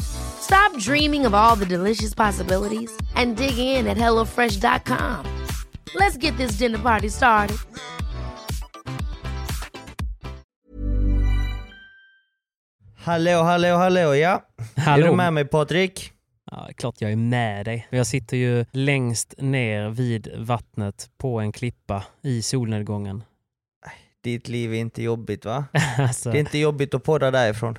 Stop dreaming of all the delicious possibilities and dig in at HelloFresh.com. Let's get this dinner party started. Hallå, hallå, hallå ja. Hallå. Är du med mig Patrik? Ja, klart jag är med dig. Jag sitter ju längst ner vid vattnet på en klippa i solnedgången. Ditt liv är inte jobbigt va? alltså, Det är inte jobbigt att podda därifrån.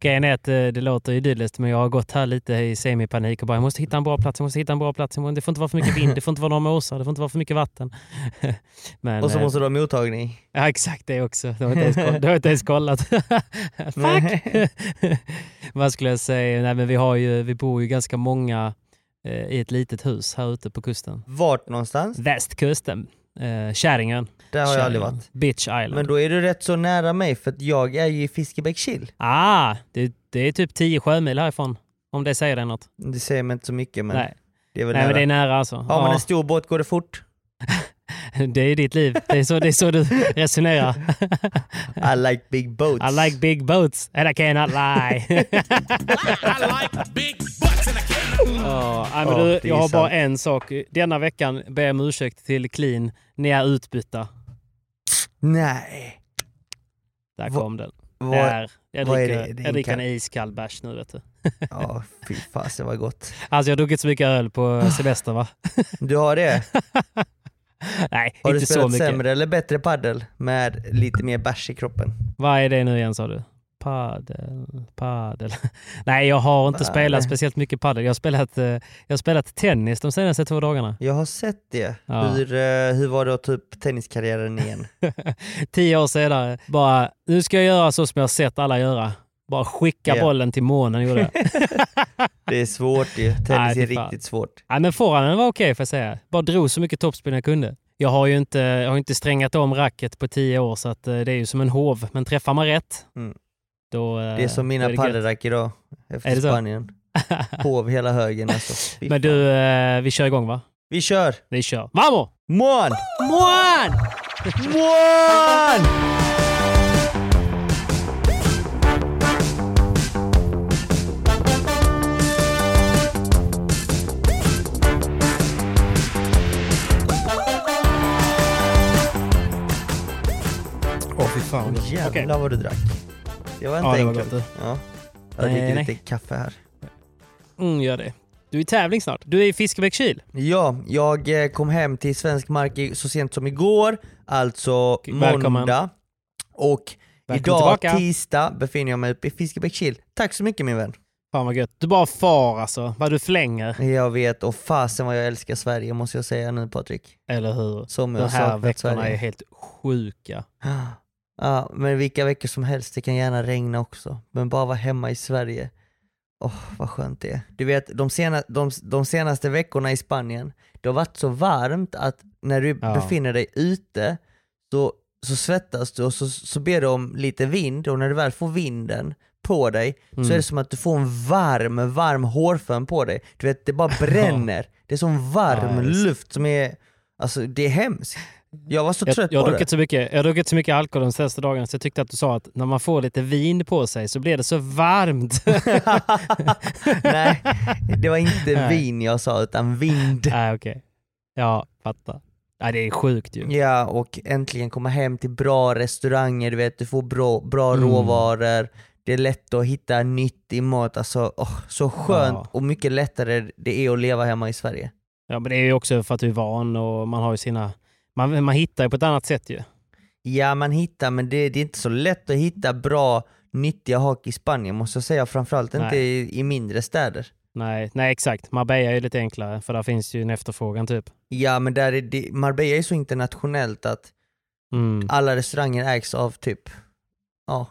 Grejen är att eh, det låter idylliskt men jag har gått här lite i semipanik och bara jag måste hitta en bra plats, jag måste hitta en bra plats. Det får inte vara för mycket vind, det får inte vara några måsar, det får inte vara för mycket vatten. men, Och så eh, måste du ha mottagning. Ja exakt det också. Det har jag inte ens, inte ens kollat. Fuck! Vad skulle jag säga? Nej, men vi, har ju, vi bor ju ganska många eh, i ett litet hus här ute på kusten. Vart någonstans? Västkusten. Eh, Käringön. Där har jag aldrig varit. Bitch Island. Men då är du rätt så nära mig för att jag är ju i Fiskebäckskil. Ah, det, det är typ 10 sjömil härifrån. Om det säger dig något. Det säger mig inte så mycket men Nej, det är väl Nej nära. men det är nära alltså. Har man Ja, en stor båt går det fort. det är ditt liv. Det är så, det är så du resonerar. I like big boats. I like big boats and I cannot lie. Ja, nej, men Ja, du, jag har bara en sak. Denna veckan ber jag om ursäkt till Clean. Ni är utbytta. Nej. Där Va- kom den. Vad... Där. Jag är dricker, det? Det är jag dricker en ka- iskall bärs nu vet du. Ja, fy fasen vad gott. Alltså jag har druckit så mycket öl på semester va? Du har det? Nej, Har du inte så spelat mycket. sämre eller bättre paddel med lite mer bärs i kroppen? Vad är det nu igen sa du? Padel, padel. Nej, jag har inte Padel. spelat speciellt mycket padel. Jag har spelat, eh, jag har spelat tennis de senaste två dagarna. Jag har sett det. Ja. Hur, eh, hur var ta upp tenniskarriären igen? Tio år senare, bara nu ska jag göra så som jag har sett alla göra. Bara skicka Ja. bollen till månen gjorde jag. Det är svårt ju. Tennis Nej, är riktigt svårt. Nej, men forehanden var okej får jag säga. Bara drog så mycket toppspin jag kunde. Jag har ju inte, jag har inte strängat om racket på tio år så att eh, det är ju som en hov. Men träffar man rätt, Mm. Då eh, Det är som då mina paddelrack idag efter? Spanien. Hov hela högen alltså. Fy Men du, eh, vi kör igång va? Vi kör! Vi kör. Vamos! Mån! Mån! Mån! Åh fy fan. Jävlar Okej. vad du drack. Det var inte Ja, det var enkelt. gott, ja. Jag Nej, dricker nej. lite kaffe här. Mm, gör det. Du är i tävling snart. Du är i Fiskebäckskil. Ja, jag eh, kom hem till svensk mark så sent som igår, alltså Välkommen. måndag. Och Välkommen idag, tillbaka. tisdag, befinner jag mig uppe i Fiskebäckskil. Tack så mycket min vän. Fan vad gött. Du bara far alltså. Vad du flänger. Jag vet, och fasen vad jag älskar Sverige måste jag säga nu Patrik. Eller hur? Som jag De här veckorna Sverige. är helt sjuka. Ja, men vilka veckor som helst, det kan gärna regna också. Men bara vara hemma i Sverige. Åh, vad skönt det är. Du vet, de, sena, de, de senaste veckorna i Spanien, det har varit så varmt att när du Ja. befinner dig ute så, så svettas du och så, så ber du om lite vind och när du väl får vinden på dig så Mm. är det som att du får en varm, varm hårfön på dig. Du vet, det bara bränner. Det är som varm Ja, luft som är, alltså det är hemskt. Jag var så Jag, trött jag, har på det. druckit så mycket, jag har druckit så mycket alkohol de senaste dagarna så jag tyckte att du sa att när man får lite vin på sig så blir det så varmt. Nej, det var inte Nej. vin jag sa utan vind. Nej, okej. Ja, fattar. Nej, det är sjukt ju. Ja, och äntligen komma hem till bra restauranger, du vet, du får bra, bra Mm. råvaror, det är lätt att hitta nyttig mat, alltså åh, så skönt Ja. och mycket lättare det är att leva hemma i Sverige. Ja, men det är ju också för att du är van och man har ju sina... Man, man hittar ju på ett annat sätt ju. Ja, man hittar, men det, det är inte så lätt att hitta bra, nyttiga hak i Spanien måste jag säga, framförallt inte Nej. i, i mindre städer. Nej, nej exakt. Marbella är lite enklare för där finns ju en efterfrågan typ. Ja, men där är det, Marbella är så internationellt att Mm. alla restauranger ägs av typ, ja,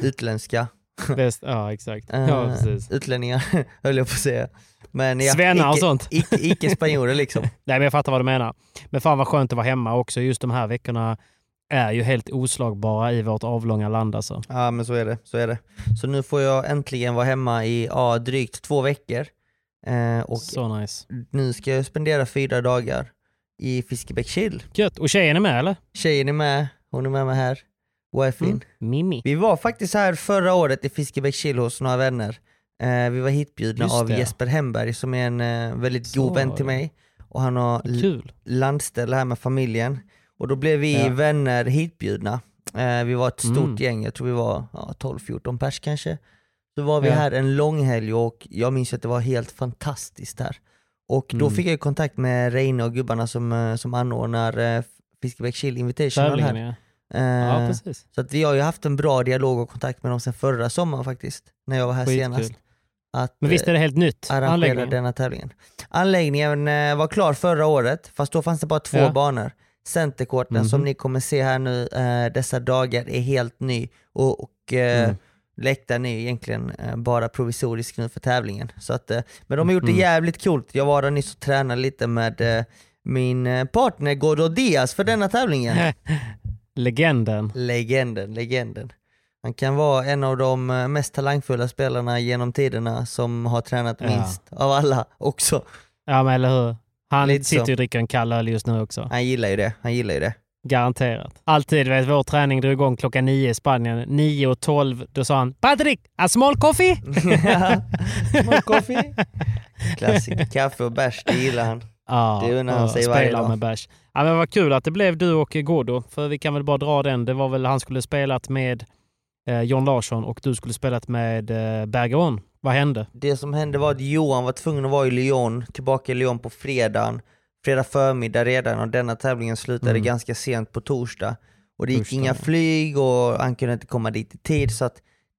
utländska Bäst, ja, exakt. eh, ja, precis. utlänningar, höll jag på att säga. Men ja, Svennar och sånt. Icke, icke spanjorer liksom. Nej, men jag fattar vad du menar. Men fan vad skönt att vara hemma också. Just de här veckorna är ju helt oslagbara i vårt avlånga land alltså. Ja men så är det, så är det. Så nu får jag äntligen vara hemma i ja, drygt två veckor. Eh, och Så nice. nu ska jag spendera fyra dagar i Fiskebäckskil. Gött. Och tjejen är med eller? Tjejen är med, hon är med mig här. Wifin. Mm. Mimmi. Vi var faktiskt här förra året i Fiskebäckskil hos några vänner. Eh, vi var hitbjudna Just av det. Jesper Hemberg som är en eh, väldigt Så god vän till mig. Och han har Kul. landställe här med familjen. Och då blev vi Ja. vänner hitbjudna. Eh, vi var ett stort Mm. gäng, jag tror vi var ja, 12-14 pers kanske. Så var vi Ja. här en lång helg och jag minns att det var helt fantastiskt här. Och då Mm. fick jag kontakt med Reine och gubbarna som, som anordnar eh, Fiskebäck Chill Invitational här. ja. Eh, Ja, så att vi har ju haft en bra dialog och kontakt med dem sedan förra sommaren faktiskt, när jag var här senast. Att, Men visst är det helt nytt? eh, arrangera Anläggningen? denna tävlingen. Anläggningen eh, var klar förra året, fast då fanns det bara två Ja. banor. Centercourten Mhm. som ni kommer se här nu eh, dessa dagar är helt ny och, och Mm. läktaren är egentligen bara provisorisk nu för tävlingen. Så att, men de har gjort det Mm. jävligt coolt. Jag var där nyss och tränade lite med min partner Gordo Diaz för denna tävlingen. Legenden. Legenden, legenden. Han kan vara en av de eh, mest talangfulla spelarna genom tiderna som har tränat Ja. minst av alla också. Ja, men eller hur? Han Lite sitter ju och dricker en kall öl just nu också. Han gillar ju det, han gillar ju det. Garanterat. Alltid, vet, vår träning drog igång klockan nio i Spanien. Nio och tolv, då sa han Patrik, a small coffee? Small coffee. Klassik, kaffe och bärs, det gillar han. Ja, Det unnar han sig varje dag. med bärs. Ja, men vad kul att det blev du och Gordo, för vi kan väl bara dra den. Det var väl han skulle spelat med eh, John Larsson och du skulle spelat med eh, Bergeron. Vad hände? Det som hände var att Johan var tvungen att vara i Lyon, tillbaka i Lyon på fredagen, fredag förmiddag redan och denna tävlingen slutade Mm. ganska sent på torsdag. Och det gick Torsdag, inga flyg och han kunde inte komma dit i tid så att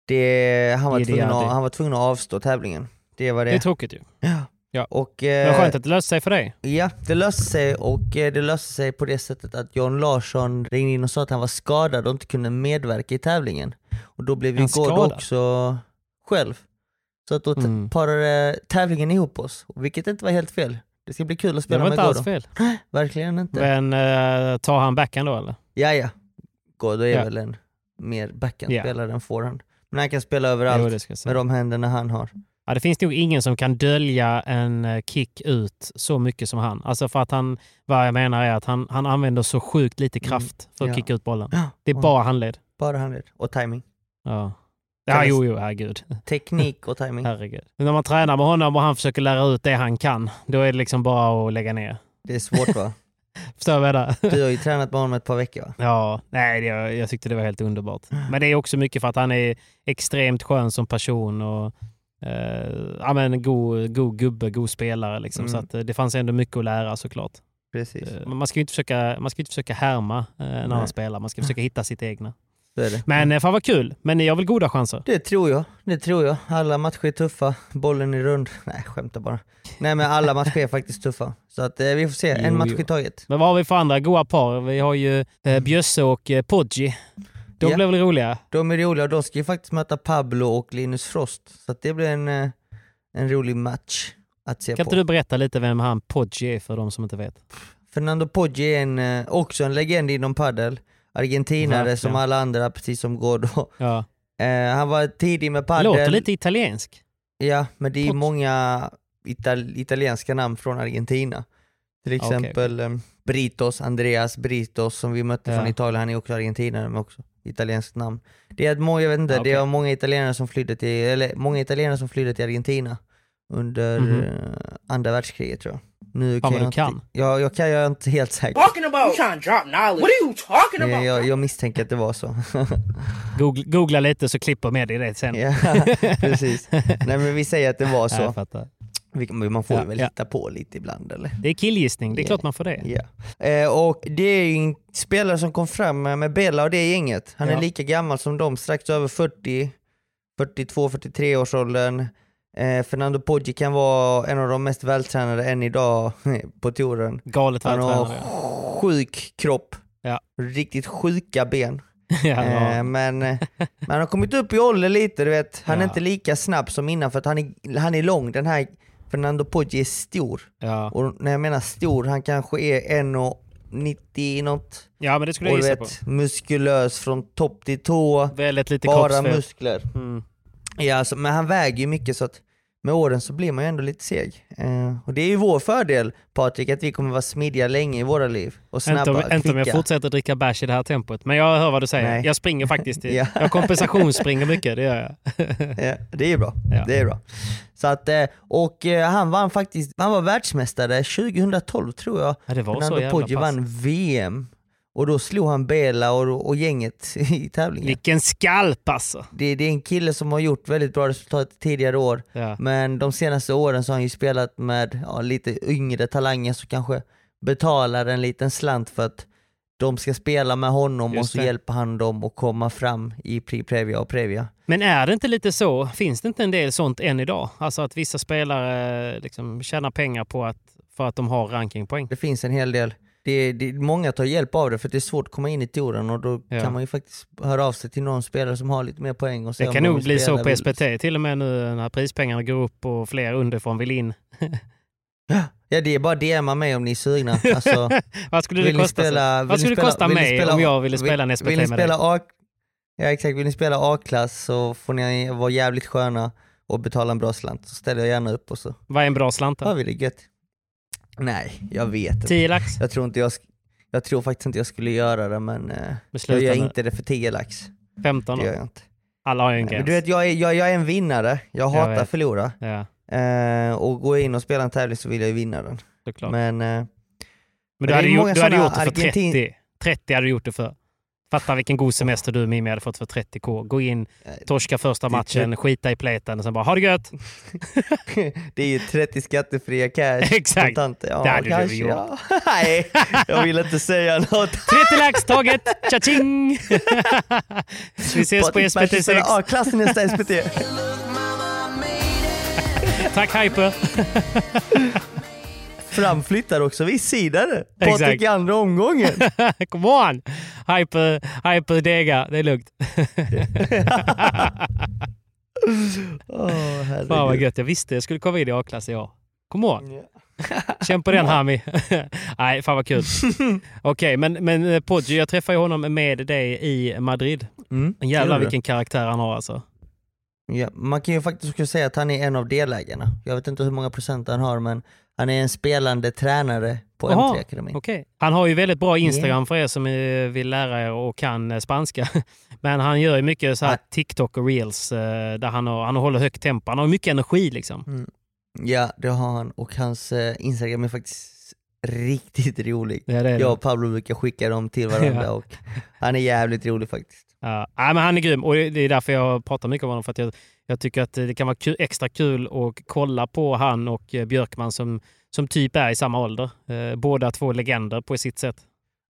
det, han, var Idi tvungen att, han var tvungen att avstå tävlingen. Det var det. Det är tråkigt ju. Ja. Ja. Och, Men eh, skönt att det löste sig för dig. Ja, det löste sig och eh, det löste sig på det sättet att John Larsson ringde in och sa att han var skadad och inte kunde medverka i tävlingen. Och då blev han Gård också själv. Så att då Mm. parade tävlingen ihop oss, vilket inte var helt fel. Det ska bli kul att Det spela var med inte alls fel. Verkligen inte. Men eh, tar han backhand då eller? Ja, ja. Gordo är Ja. väl en mer backhand Ja. än forehand. Men han kan spela Jo, överallt det säga. med de händerna han har. Ja, det finns nog ingen som kan dölja en eh, kick ut så mycket som han. Alltså för att han, vad jag menar är att han, han använder så sjukt lite Mm, kraft för att ja. kicka ut bollen. Det är bara handled. Bara handled och timing. Ja, ja jo, jo, herregud. Teknik och timing. herregud. Men när man tränar med honom och han försöker lära ut det han kan, då är det liksom bara att lägga ner. Det är svårt va? Förstår du vad jag menar? Du har ju tränat med honom ett par veckor va? Ja, nej, det, jag tyckte det var helt underbart. Men det är också mycket för att han är extremt skön som person och eh, ja, men god, god gubbe, god spelare. Liksom. Mm. Så att, eh, det fanns ändå mycket att lära såklart. Precis. Eh, man ska ju inte försöka, man ska inte försöka härma eh, när Nej. han spelar. Man ska försöka hitta sitt egna. Är det. Men eh, fan vad kul. Men ni har väl goda chanser? Det tror jag, det tror jag. Alla matcher är tuffa, bollen är rund. Nej, skämtar bara. Nej men alla matcher är faktiskt tuffa. Så att eh, vi får se, en Jo, match jo. i taget. Men vad har vi för andra goa par? Vi har ju eh, Bjösse och eh, Poggi. De Ja. blev väl roliga? De är roliga, de ska ju faktiskt möta Pablo och Linus Frost. Så att det blir en, eh, en rolig match att se Kan på. inte du berätta lite vem han Poggi är för de som inte vet? Fernando Poggi är en, eh, också en legend inom padel. Argentinare Verkligen. som alla andra, precis som Gordo. Ja. Eh, han var tidig med padel. Låter lite italiensk. Ja, men det är Poggi. många ital- italienska namn från Argentina. Till exempel okay. Britos, Andreas Britos som vi mötte Ja. från Italien, han är också argentinare men också italienskt namn. Det är att många, jag vet inte, Ja, det var många italienare som flydde till, eller många italienare som flydde till Argentina under eh, andra världskriget tror jag. Nu vad du jag kan. Inte, ja, jag kan, jag är inte helt säker. talking about? You trying to drop knowledge? What are you talking about? jag, jag misstänker att det var så. Googla, googla lite så klipper med dig det sen. ja, precis. Nej men vi säger att det var Ja, så. Man får Ja, väl ja. hitta på lite ibland eller? Det är killgissning, det är Ja. klart man får det. Ja. Eh, och det är ju en spelare som kom fram med med Bella och det gänget. Han Ja. är lika gammal som dem, strax över 40, 42-43 års åldern. Eh, Fernando Poggi kan vara en av de mest vältränade än idag på touren. Galet Han har vältränad. sjuk kropp, Ja. riktigt sjuka ben. ja. Eh, men, eh, men han har kommit upp i ålder lite, du vet. Han är Ja. inte lika snabb som innan för att han är, han är lång. Den här Fernando Poggi är stor. ja. Och när jag menar stor, han kanske är 1,90 något. ja, men det skulle Och jag gissa på. vet, muskulös från topp till tå. Väldigt lite Bara kroppsfett. muskler. Mm. Ja, alltså, men han väger ju mycket så att med åren så blir man ju ändå lite seg. Eh, och det är ju vår fördel Patrik, att vi kommer vara smidiga länge i våra liv. Och snabba, Inte, om, inte om jag fortsätter dricka bärs i det här tempot. Men jag hör vad du säger. Nej. Jag springer faktiskt. I, Ja. Jag kompensationsspringer mycket, det gör jag. Ja, det är ju bra. Ja. Det är bra. Så att, eh, och eh, han vann faktiskt, han var världsmästare 2012 tror jag. Ja, det var så jävla Poggi pass. vann VM. Och då slog han Bela och, och gänget i tävlingen. Vilken skalp alltså! Det, det är en kille som har gjort väldigt bra resultat tidigare år. Ja. Men de senaste åren så har han ju spelat med ja, lite yngre talanger som kanske betalar en liten slant för att de ska spela med honom och så hjälper han dem att komma fram i Previa och Previa. Men är det inte lite så? Finns det inte en del sånt än idag? Alltså att vissa spelare liksom tjänar pengar på att, för att de har rankingpoäng. Det finns en hel del. Det, det, många tar hjälp av det för det är svårt att komma in i touren och då Ja. kan man ju faktiskt höra av sig till någon spelare som har lite mer poäng och se Det kan nog vill bli så på eller- SPT till och med nu när prispengarna går upp och fler underifrån vill in. Ja det är bara DMa mig om ni är sugna. Alltså, Vad skulle det Vill kosta? spela- vill Vad skulle spela- kosta vill mig spela- om jag ville spela en vill, SPT vill ni med dig? spela A, Ja exakt, vill ni spela A-klass så får ni vara jävligt sköna och betala en bra slant. Så ställer jag gärna upp och så Vad är en bra slant då? vi det gött. Nej, jag vet inte. 10 lax? Jag tror, inte jag, jag tror faktiskt inte jag skulle göra det men eh, jag gör inte det för 10 lax. 15 Det gör då? jag inte. Alla har ju en gräns. men du vet, jag är, jag, jag är en vinnare. Jag hatar att förlora. Ja, Eh, och går jag in och spelar en tävling så vill jag ju vinna den. såklart. Men, Men eh, du det är hade, gjort, du hade gjort det för Argentin- 30. 30 hade du gjort det för. Fatta vilken god semester du Mimmi hade fått för 30k. Gå in, torska första matchen, skita i pleten och sen bara ha det gött! det är ju 30 skattefria cash. Exakt. Ja, Det hade du gjort. ja. Nej, jag vill inte säga något. 30 lax taget! Tja-ching! Vi ses på Patrik Persson SPT6. spelar A-klass i nästa SPT. Tack Hyper! Framflyttar också vi sidare. Patrik i andra omgången. Come on! Hyper, hyper dega, det är lugnt. Herregud. Fan vad gött, jag visste jag skulle komma in i A-klass i år. Come on! Ja. Känn på den Hami. Nej, fan vad kul. Okej, men, men eh, Poggi, jag träffade honom med dig i Madrid. Mm, jävlar vilken karaktär han har alltså. Ja, man kan ju faktiskt säga att han är en av delägarna. Jag vet inte hur många procent han har men han är en spelande tränare på Jaha, M3 Akademin. Okej. Han har ju väldigt bra Instagram för er som vill lära er och kan eh, spanska. Men han gör ju mycket så här. TikTok och reels eh, där han, har, han håller högt tempo. Han har mycket energi liksom. Ja, det har han och hans eh, Instagram är faktiskt riktigt rolig. Ja, det det. Jag och Pablo brukar skicka dem till varandra Ja. och han är jävligt rolig faktiskt. Ja, men han är grym och det är därför jag pratar mycket om honom. För att jag, jag tycker att det kan vara ku- extra kul att kolla på han och eh, Björkman som, som typ är i samma ålder. Eh, båda två legender på sitt sätt.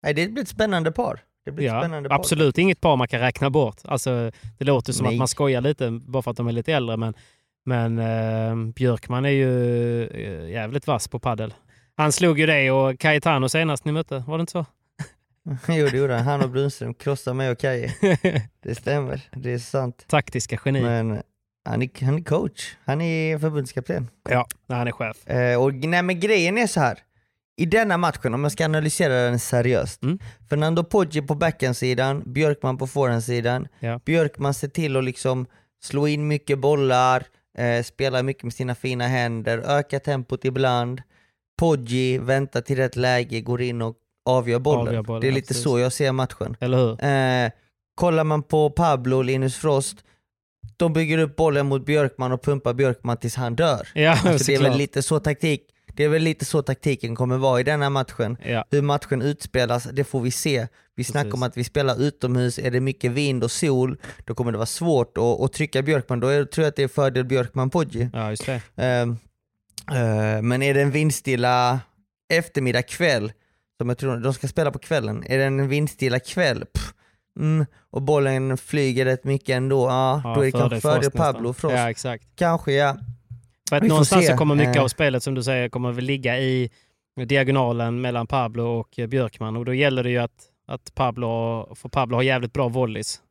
Nej, det blir ett spännande par. Det blir Ja, spännande par. absolut inget par man kan räkna bort. Alltså, det låter som Nej. att man skojar lite bara för att de är lite äldre. Men, men eh, Björkman är ju eh, jävligt vass på paddel. Han slog ju dig och Cayetano senast ni mötte, var det inte så? jo, det gjorde han. Han och Brunström krossade mig och Kaje. Det stämmer, det är sant. Taktiska geni. Men han är, han är coach, han är förbundskapten. Ja, han är chef. Eh, och nej, men grejen är så här. I denna matchen, om jag ska analysera den seriöst. Mm. Fernando Poggi på backhandsidan, Björkman på forehandsidan. Ja. Björkman ser till att liksom slå in mycket bollar, eh, spela mycket med sina fina händer, öka tempot ibland. Poggi väntar till rätt läge, går in och avgör bollen. Avgör bollen, det är lite precis. så jag ser matchen. Eller hur? Eh, kollar man på Pablo och Linus Frost, de bygger upp bollen mot Björkman och pumpar Björkman tills han dör. Ja, Alltså det, är väl lite så taktik, det är väl lite så taktiken kommer vara i denna matchen. Ja. Hur matchen utspelas, det får vi se. Vi snackar Precis. om att vi spelar utomhus, är det mycket vind och sol, då kommer det vara svårt att, att trycka Björkman. Då är, tror jag att det är fördel Björkman-Poggi. ja, just det. Ehm, eh, men är det en vindstilla eftermiddag kväll, som jag tror de ska spela på kvällen, är det en vindstilla kväll, pff, mm, och bollen flyger rätt mycket ändå, ja, Ja, då är det kanske fördel. Pablo Frost. Ja, exakt. Kanske ja. För att någonstans se. så kommer mycket Eh. av spelet som du säger kommer väl ligga i diagonalen mellan Pablo och eh, Björkman och då gäller det ju att, att Pablo, för Pablo har jävligt bra volleys.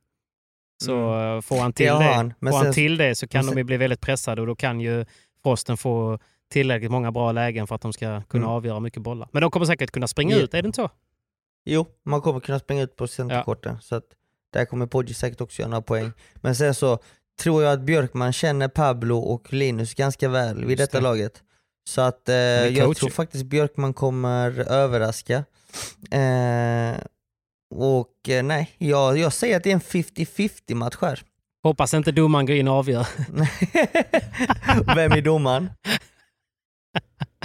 Så eh, får han till Det han, får han sen- till det så kan de ju bli väldigt pressade och då kan ju Frosten få tillräckligt många bra lägen för att de ska kunna Mm. avgöra mycket bollar. Men de kommer säkert kunna springa ut, är det inte så? Jo, man kommer kunna springa ut på centerkorten, så att där kommer Poggi säkert också göra några poäng. Men sen så tror jag att Björkman känner Pablo och Linus ganska väl vid detta det. laget. Så att eh, jag tror faktiskt Björkman kommer överraska. Eh, och eh, nej, jag, jag säger att det är en 50-50 match här. Hoppas inte domaren går in och avgör. Vem är domaren?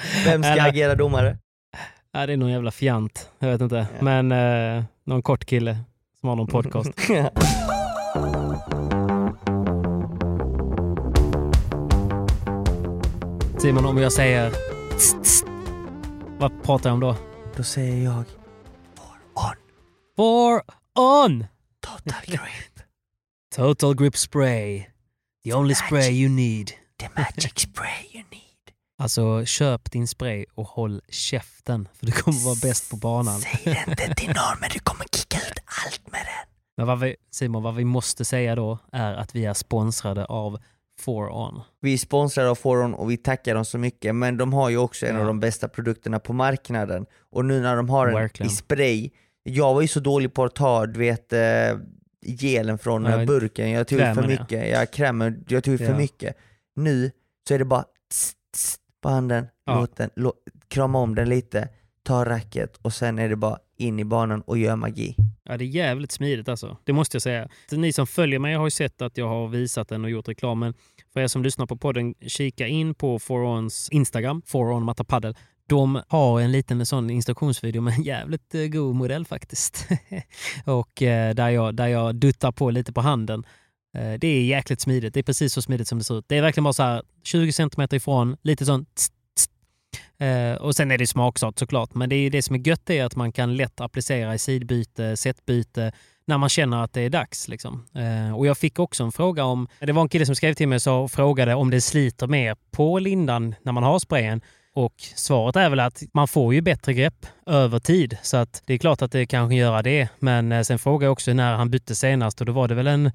Vem ska Eller- agera domare? Ja, det är någon jävla fjant. Jag vet inte. Ja. Men eh, någon kort kille som har någon podcast. Simon, om jag säger vad pratar jag om då? Då säger jag For on For on! total grip, Total grip spray. The only spray you need. the magic spray you need. Alltså, köp din spray och håll käften. För du kommer vara bäst på banan. Säg det inte till någon men du kommer kicka ut allt med den. Men vad vi, Simon, vad vi måste säga då är att vi är sponsrade av For On. Vi är sponsrade av Foron och vi tackar dem så mycket men de har ju också en Ja. av de bästa produkterna på marknaden. Och nu när de har den Verkligen. i spray, jag var ju så dålig på att ta du vet eh, gelen från Ja, eh, burken, jag tog för krämen, ja. mycket, ja. krämen, jag tog för Ja. mycket. Nu så är det bara tss, tss, på handen, Ja. låt den, lå, krama om den lite, ta racket och sen är det bara in i banan och gör magi. Ja, det är jävligt smidigt alltså. Det måste jag säga. Ni som följer mig har ju sett att jag har visat den och gjort reklam. Men för er som lyssnar på podden, kika in på Forons Instagram, Foron Matta Paddel. De har en liten sån instruktionsvideo med en jävligt eh, god modell faktiskt. och eh, där, jag, där jag duttar på lite på handen. Eh, det är jäkligt smidigt. Det är precis så smidigt som det ser ut. Det är verkligen bara så här 20 centimeter ifrån, lite sån tss, tss. Eh, och sen är det smaksatt såklart. Men det är det som är gött är att man kan lätt applicera i sidbyte, setbyte när man känner att det är dags. Liksom. Eh, och jag fick också en fråga om, det var en kille som skrev till mig och frågade om det sliter mer på lindan när man har sprayen. Och svaret är väl att man får ju bättre grepp över tid. Så att det är klart att det kanske gör det. Men sen frågade jag också när han bytte senast och då var det väl en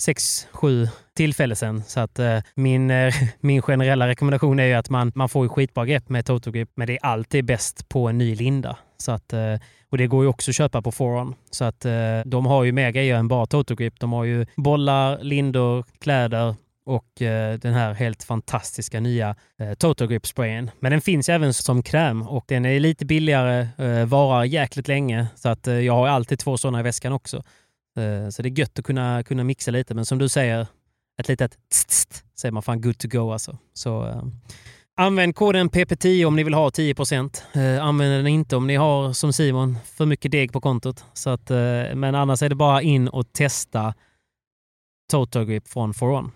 sex, sju tillfällen sen. Så att eh, min, eh, min generella rekommendation är ju att man, man får ju skitbra grepp med Totogrip, Grip, men det är alltid bäst på en ny linda. Så att, eh, och det går ju också att köpa på Foron. Så att eh, de har ju mer grejer än bara Totogrip. Grip. De har ju bollar, lindor, kläder och eh, den här helt fantastiska nya eh, Total Grip sprayen. Men den finns även som kräm och den är lite billigare, eh, varar jäkligt länge. Så att eh, jag har alltid två sådana i väskan också. Eh, så det är gött att kunna, kunna mixa lite, men som du säger, ett litet tst, tst, man fan good to go alltså. Så, eh, använd koden PP10 om ni vill ha 10 eh, Använd den inte om ni har, som Simon, för mycket deg på kontot. Så att, eh, men annars är det bara in och testa Total Grip från Foron.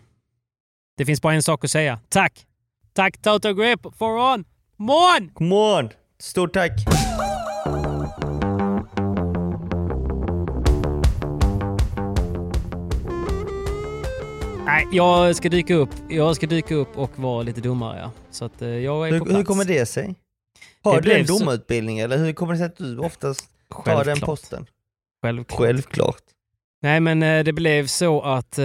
Det finns bara en sak att säga. Tack! Tack Total Grip Foron! Mån! Come on! Stort tack! Nej, jag ska dyka upp. Jag ska dyka upp och vara lite domare. Ja. Så att eh, jag är på Hur, plats. hur kommer det sig? Har Det du en blev så- domarutbildning eller hur kommer det sig att du oftast tar den Självklart. posten? Självklart. Självklart. Nej, men eh, det blev så att eh,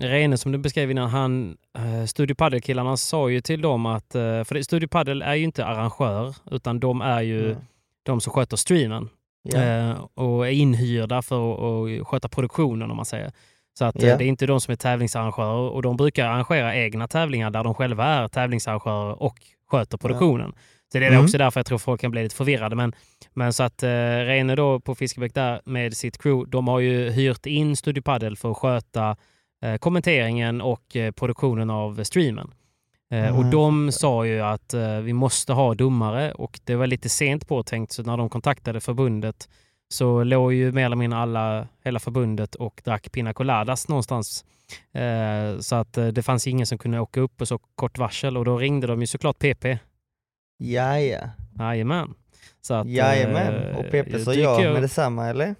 Rene, som du beskrev innan, han, eh, Studio Padel-killarna sa ju till dem att, eh, för Studio Padel är ju inte arrangör, utan de är ju Mm. de som sköter streamen Ja. eh, och är inhyrda för att sköta produktionen om man säger. Så att Ja. det är inte de som är tävlingsarrangörer och de brukar arrangera egna tävlingar där de själva är tävlingsarrangörer och sköter produktionen. Så det är Mm. också därför jag tror folk kan bli lite förvirrade. Men, men så att eh, Rene då på Fiskebäck där med sitt crew, de har ju hyrt in Studio Padel för att sköta eh, kommenteringen och eh, produktionen av streamen. Eh, och Mm, de sa ju att eh, vi måste ha domare och det var lite sent påtänkt så när de kontaktade förbundet så låg ju mer eller mindre alla, hela förbundet och drack pina coladas någonstans. Eh, så att eh, det fanns ingen som kunde åka upp på så kort varsel och då ringde de ju såklart PP. Ja, ja. Jajamän. Så att, Jajamän. eh, Och Pepe sa tycker ja jag- med detsamma eller?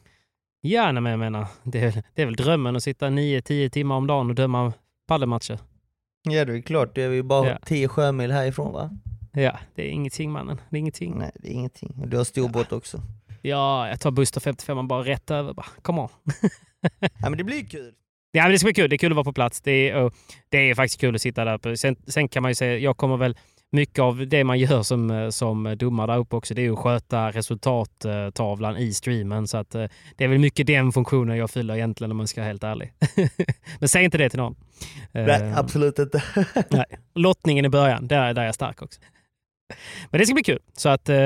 Ja, nej, men jag menar, det är, det är väl drömmen att sitta 9-10 timmar om dagen och döma padelmatcher. Ja det är klart, det är ju bara Ja. 10 sjömil härifrån va? Ja, det är ingenting mannen. Det är ingenting. Nej det är ingenting. Och Du har stor båt också. Ja, jag tar buss till 55 bara rätt över. Bara, come on. Ja men det blir kul. Ja, men det ska bli kul. Det är kul att vara på plats. Det är, det är faktiskt kul att sitta där. uppe. Sen, sen kan man ju säga, jag kommer väl mycket av det man gör som, som domare där uppe också, det är att sköta resultattavlan i streamen. Så att, eh, det är väl mycket den funktionen jag fyller egentligen om man ska vara helt ärlig. men säg inte det till någon. Nej Eh, absolut inte. Nej. Lottningen i början, där, där är jag stark också. Men det ska bli kul. Så att, eh,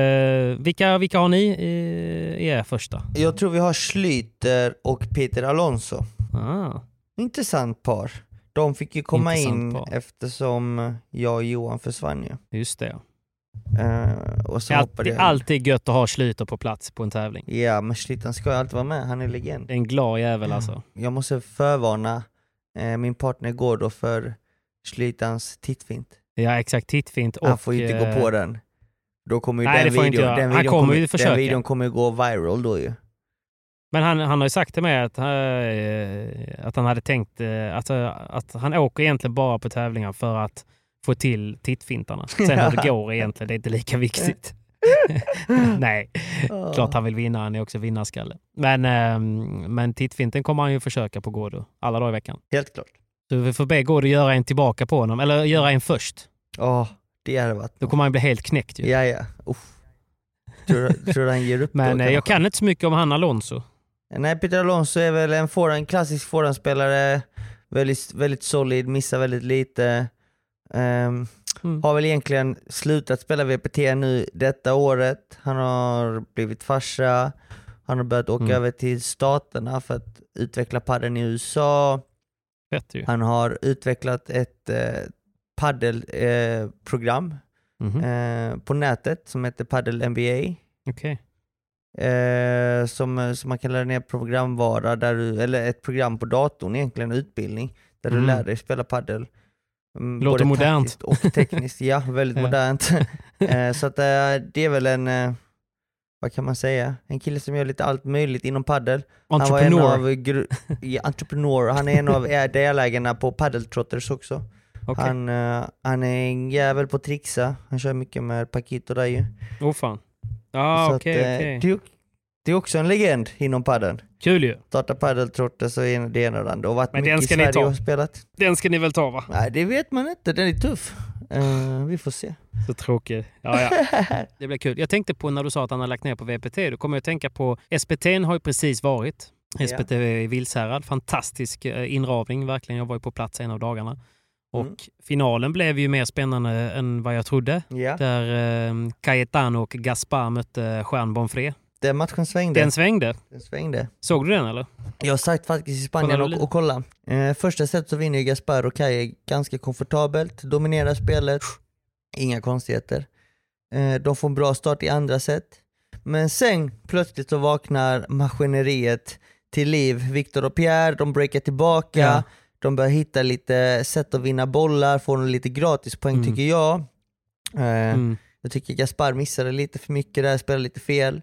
vilka, vilka har ni i, i er första? Jag tror vi har Schlyter och Peter Alonso. Ah, Intressant par. De fick ju komma Intressant in par. eftersom jag och Johan försvann ju. just det. Eh, och så Det är hoppade alltid, jag alltid gött att ha Schlyter på plats på en tävling. Ja men Schlyter ska ju alltid vara med, han är legend. Det är en glad jävel alltså. Jag måste förvarna eh, min partner Gordo för Schlytans tittfint. Ja, exakt. Tittfint. Och, Han får ju inte eh, gå på den. Då kommer ju nej, den videon, den videon, kommer ju försöka. den videon kommer gå viral då ju. Men han, han har ju sagt till mig att, eh, att han hade tänkt eh, att, eh, att han åker egentligen bara på tävlingar för att få till tittfintarna. Sen hur det går egentligen, det är inte lika viktigt. Nej, klart han vill vinna. Han är också vinnarskalle. Men, eh, men tittfinten kommer han ju försöka på Gårdo alla dagar i veckan. Helt klart. Så vi får be Gårdo göra en tillbaka på honom, eller göra en först. Ja, det hade varit Då kommer han bli helt knäckt ju. Ja, ja. Uff. Tror, du- tror du han ger upp Men då, eh, jag kan inte så mycket om han Alonso. Nej, Peter Alonso är väl en, forehand, en klassisk forehandspelare. Väldigt, väldigt solid, missar väldigt lite. Ehm, Mm. Har väl egentligen slutat spela VPT nu detta året. Han har blivit farsa. Han har börjat åka Mm. över till staterna för att utveckla padden i USA. Han har utvecklat ett eh, paddelprogram Mhm. eh, på nätet som heter Paddle NBA. Okej. Eh, som, som man kan ladda ner programvara, där du, eller ett program på datorn egentligen, utbildning, där Mm. du lär dig spela paddel. Mm, Låter modernt. Och tekniskt, ja väldigt Ja. modernt. eh, så att eh, det är väl en, eh, vad kan man säga, en kille som gör lite allt möjligt inom paddel. Han var en av, ja, entrepreneur, han är en av delägarna på Paddeltrotters också. Okej. Han, eh, han är en jävel på att trixa, han kör mycket med Paquito där ju. Åh fan. Ja, Så okej, att, eh, okej. det, är- det är också en legend inom padden. Kul ju. Starta Paddeltrotters och en- det ena och det andra och varit Men den mycket i ska ni Sverige ta. och spelat. Den ska ni väl ta va? Nej det vet man inte, den är tuff. Eh, vi får se. Så tråkig. Ja, ja. Det blir kul. Jag tänkte på när du sa att han har lagt ner på VPT, då kommer jag att tänka på SPT har ju precis varit. Ja. SPT i Vilshärad. Fantastisk eh, inramning, verkligen. Jag var ju på plats en av dagarna. Och Mm. finalen blev ju mer spännande än vad jag trodde. Ja, Där eh, Cayetano och Gaspar mötte Juan Bonfré. Den matchen svängde. Den svängde. den svängde. Såg du den eller? Jag satt faktiskt i Spanien och, och kolla. Eh, första set så vinner ju Gaspar och Kaj ganska komfortabelt, dominerar spelet, inga konstigheter. Eh, de får en bra start i andra set. Men sen plötsligt så vaknar maskineriet till liv. Victor och Pierre, de breakar tillbaka, Ja. de börjar hitta lite sätt att vinna bollar, får lite gratispoäng Mm. tycker jag. Eh, Mm. jag tycker Gaspar missade lite för mycket där, spelade lite fel.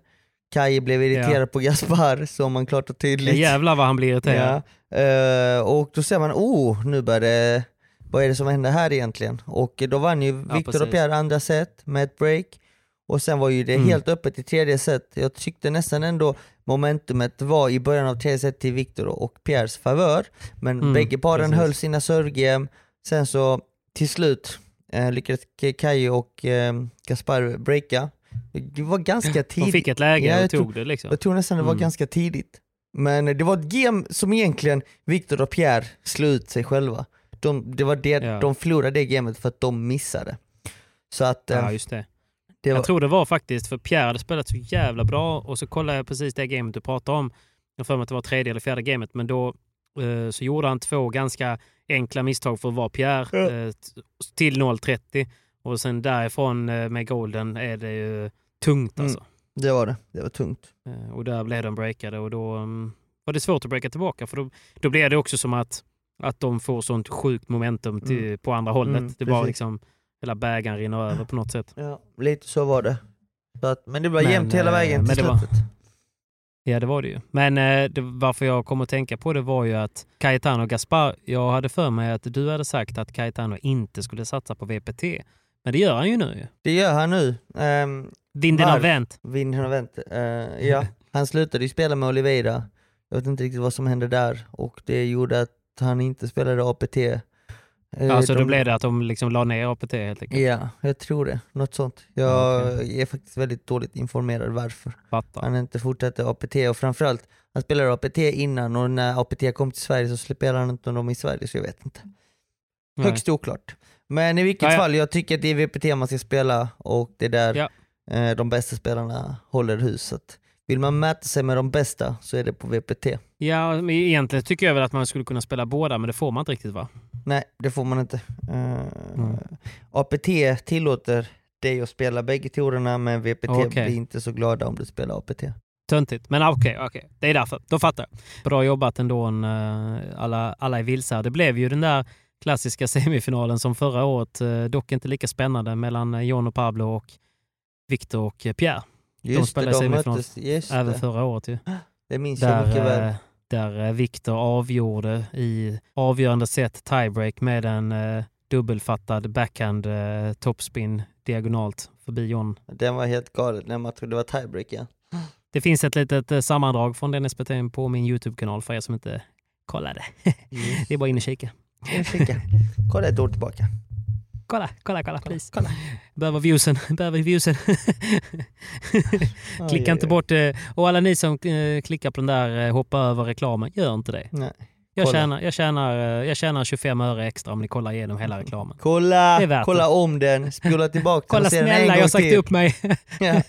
Kaj blev irriterad Ja. på Gaspar, så man klart och Ja, tydligt. jävlar vad han blir irriterad. Ja, eh, och då ser man, oh, nu börjar det, vad är det som händer här egentligen? Och då vann ju precis. och Pierre andra set med ett break. Och sen var ju det Mm. helt öppet i tredje set. Jag tyckte nästan ändå momentumet var i början av tredje set till Victor och Pierres favör. Men Mm, bägge paren precis. höll sina servegame. Sen så till slut eh, lyckades Kaj och eh, Gaspar breaka. Det var ganska De tidigt. fick ett läge Ja, jag och tog tror- det liksom. Jag tror nästan det var Mm. ganska tidigt. Men det var ett game som egentligen Victor och Pierre slog ut sig själva. De, det var det, Ja. de förlorade det gamet för att de missade. Så att eh, Ja, just det. Det var, Jag tror det var faktiskt för Pierre hade spelat så jävla bra och så kollade jag precis det gamet du pratade om. Jag för mig att det var tredje eller fjärde gamet, men då eh, så gjorde han två ganska enkla misstag för att vara Pierre eh, t- till 0.30 och sen därifrån eh, med golden är det ju tungt Mm. alltså. det var det. Det var tungt. Eh, Och där blev de breakade och då mm, var det svårt att breaka tillbaka för då, då blev det också som att, att de får sånt sjukt momentum till, Mm. på andra hållet. Mm, det precis. liksom, hela bägaren rinner över på något sätt. Ja, lite så var det. Så att, men det var Men, jämnt hela eh, vägen till var- slutet. Ja, det var det ju. Men det, varför jag kom att tänka på det var ju att Cayetano och Gaspar, jag hade för mig att du hade sagt att Cayetano inte skulle satsa på VPT. Men det gör han ju nu. Det gör han nu. Um, Vinden har vänt. Vinden har vänt. Eh, ja, han slutade ju spela med Oliveira. Jag vet inte riktigt vad som hände där och det gjorde att han inte spelade APT. Eh, Alltså då de- blev det att de liksom la ner APT helt enkelt. Ja, jag tror det. Något sånt. Jag är faktiskt väldigt dåligt informerad varför. Fattar. Han inte fortsatte APT och framförallt, han spelade APT innan och när APT kom till Sverige så spelade han inte dem i Sverige så jag vet inte. Nej. Högst oklart. Men i vilket Ja, ja. fall, jag tycker att det är VPT man ska spela och det är där Ja. eh, de bästa spelarna håller huset. Vill man mäta sig med de bästa så är det på VPT. Ja, men egentligen tycker jag väl att man skulle kunna spela båda, men det får man inte riktigt va? Nej, det får man inte. Eh, Mm. APT tillåter dig att spela bägge teorierna men VPT Okej. blir inte så glada om du spelar APT. Töntigt. Men okej, okej. Det är därför. Då fattar jag. Bra jobbat ändå. eh, Alla, alla är vilse. här. Det blev ju den där klassiska semifinalen som förra året, eh, dock inte lika spännande, mellan eh, John och Pablo och Victor och eh, Pierre. Just spelade det, de semifinal möttes. Även det. förra året ju. det minns jag mycket Där, väl. där Victor avgjorde i avgörande set tiebreak med en eh, dubbelfattad backhand eh, topspin diagonalt förbi John. Den var helt galet när man trodde det var tiebreak ja. Det finns ett litet eh, sammandrag från den SPT på min YouTube-kanal för er som inte kollade. Det är bara in och kika. Kika. Kolla ett år tillbaka. Kolla, kolla, kolla, please. kolla. Behöver viewsen, behöver viewsen. Klicka oj, inte oj. bort det. Och alla ni som eh, klickar på den där eh, hoppa över reklamen, gör inte det. Nej. Jag Kolla. tjänar, jag, tjänar, eh, jag tjänar 25 öre extra om ni kollar igenom hela reklamen. Kolla, Det kolla om den, spola tillbaka Kolla och se den en snälla, gång jag har sagt till. upp mig. Ja.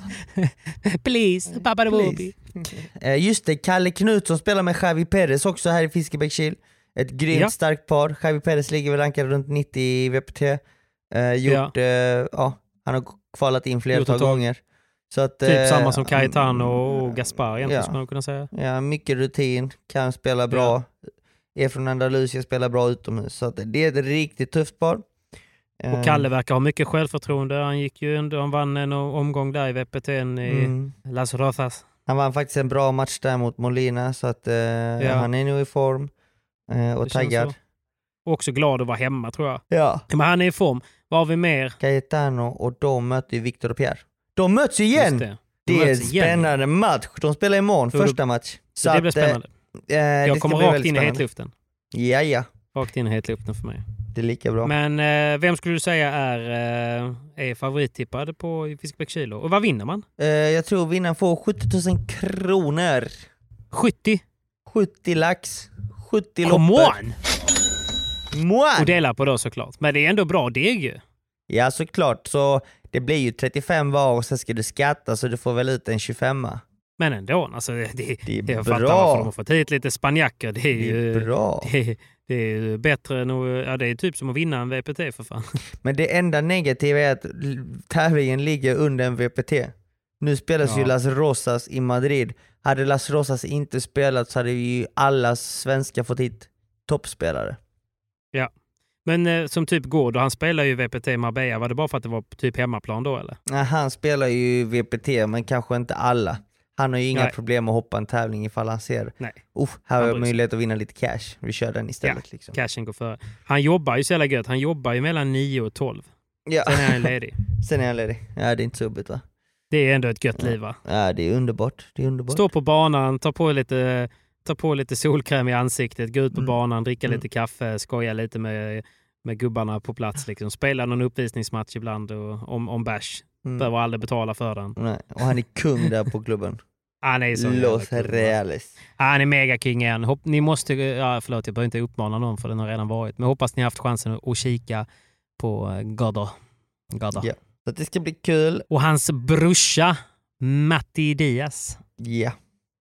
Please, Baba Please. Eh, Just det, Kalle Knutsson spelar med Javi Perez också här i Fiskebäckskil. Ett grymt Ja. starkt par. Javi Perez ligger väl rankad runt 90 i VPT. Eh, gjort, eh, ja, han har kvalat in flertal gånger. Så att, Typ eh, samma som Cayetano och Gaspar egentligen ja. skulle man kunna säga. Ja, mycket rutin, kan spela bra. Är från Andalusia, spelar bra utomhus. Så att det är ett riktigt tufft par. Eh, Och Kalle verkar ha mycket självförtroende. Han gick ju han vann en omgång där i VPT i mm. Las Rozas. Han vann faktiskt en bra match där mot Molina, så att eh, han är nu i form eh, och Det taggad. så. Också glad att vara hemma tror jag. Ja. Men han är i form. Vad har vi mer? Cayetano och de möter ju Victor och Pierre. De möts igen! Det, det. De är en möts igen. spännande match. De spelar imorgon, Så första match. Så det blir spännande. Eh, eh, det jag ska kommer bli rakt väldigt in i spännande. hetluften. Ja, ja. Rakt in i hetluften för mig. Det är lika bra. Men eh, vem skulle du säga är, eh, är favorittippad på Fiskebäck Kilo? Och vad vinner man? Eh, jag tror vinnaren får 70 000 kronor. 70? 70 lax. 70 Come on! Moan! Och dela på då såklart. Men det är ändå bra deg ju. Ja, såklart. Så det blir ju 35 var och sen ska du skatta så du får väl ut en 25 Men ändå, alltså, det, det, Det är jag bra. fattar varför de har fått hit lite spanjacker. Det är Det ju är bra. Det, är- det är ju bättre än att, ja, det är typ som att vinna en VPT för fan. Men det enda negativa är att tävlingen ligger under en VPT. Nu spelas ju Ja. Las Rosas i Madrid. Hade Las Rosas inte spelat så hade ju alla svenskar fått hit toppspelare. Men eh, som typ går då han spelar ju VPT i Marbella, var det bara för att det var typ hemmaplan då eller? Nej, han spelar ju VPT, men kanske inte alla. Han har ju inga Nej. problem att hoppa en tävling ifall han ser Nej. oh, här har jag möjlighet att vinna lite cash. Vi kör den istället. liksom. Cashen går före. Han jobbar ju så jävla gött. Han jobbar ju mellan 9 och 12. Ja. Sen är han ledig. Sen är han ledig. Ja, det är inte så jobbigt va? Det är ändå ett gött liv va? Ja, det är underbart. Det är underbart. Stå på banan, ta på lite, ta på lite solkräm i ansiktet, gå ut på Mm. banan, dricka Mm. lite kaffe, skoja lite med, med gubbarna på plats. Liksom. Spela någon uppvisningsmatch ibland och, om, om bärs. Mm. Behöver aldrig betala för den. Nej. Och han är kung där på klubben. Han är så Los? Reales. Han är megaking igen. Hopp, ni måste, ja, förlåt, jag behöver inte uppmana någon för den har redan varit. Men hoppas ni har haft chansen att kika på eh, Godder. Godder. Så det ska bli kul. Och hans brorsa Matti Diaz Ja.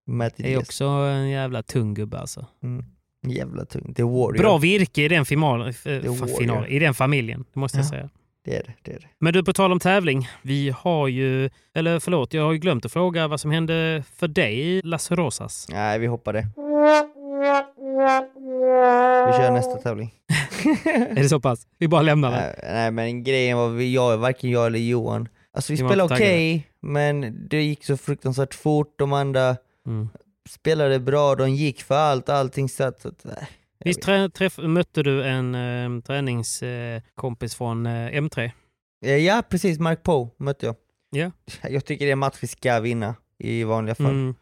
Matti är Diaz. också en jävla tung gubbe alltså. Mm. Jävla tungt. Det är Warrior. Bra virke i den, final, är Warrior. final, i den familjen, det måste jag Ja. säga. Det är det. det, är det. Men du, på tal om tävling. Vi har ju, eller förlåt, jag har ju glömt att fråga vad som hände för dig i Las Rosas. Nej, vi hoppar det. Vi kör nästa tävling. Är det så pass? Vi bara lämnar det. Nej, nej men grejen var, vi, jag, varken jag eller Johan, alltså vi Ni spelade okej, men det gick så fruktansvärt fort. De andra Mm. spelade bra, de gick för allt, allting satt. Så att, nej. Visst trä, träff, mötte du en eh, träningskompis från eh, M3? Eh, Ja, precis. Mark Poe mötte jag. Ja. Jag tycker det är en match vi ska vinna i vanliga fall. Mm.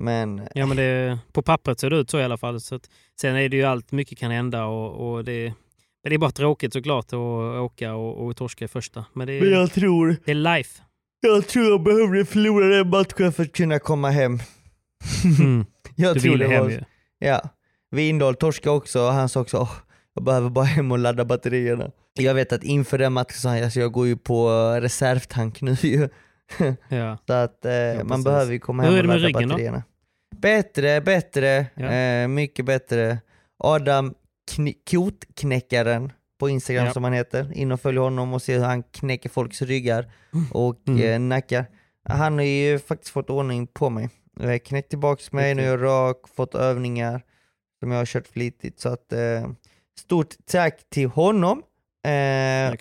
Men Ja, men det, på pappret ser det ut så i alla fall. Så att, sen är det ju allt, mycket kan hända och, och det, det är bara tråkigt såklart att åka och, och torska i första. Men det, Men jag tror, det är life. jag tror jag behövde förlora den matchen för att kunna komma hem. Mm. Jag Du tror ville det hem var, ju. Ja. Windahl torskade också och han sa också åh, jag behöver bara hem och ladda batterierna. Jag vet att inför den matchen sa han alltså, jag går ju på reservtank nu ju. Ja. Så att eh, man precis. behöver ju komma hem och ladda ryggen då? Bättre, bättre, Ja. eh, mycket bättre. Adam kn- Kotknäckaren på Instagram Ja. som han heter. In och följ honom och se hur han knäcker folks ryggar och Mm. eh, nackar. Han har ju faktiskt fått ordning på mig. Jag knäckt tillbaks mig, nu är jag rak, fått övningar som jag har kört flitigt. Så att eh, stort tack till honom. Eh,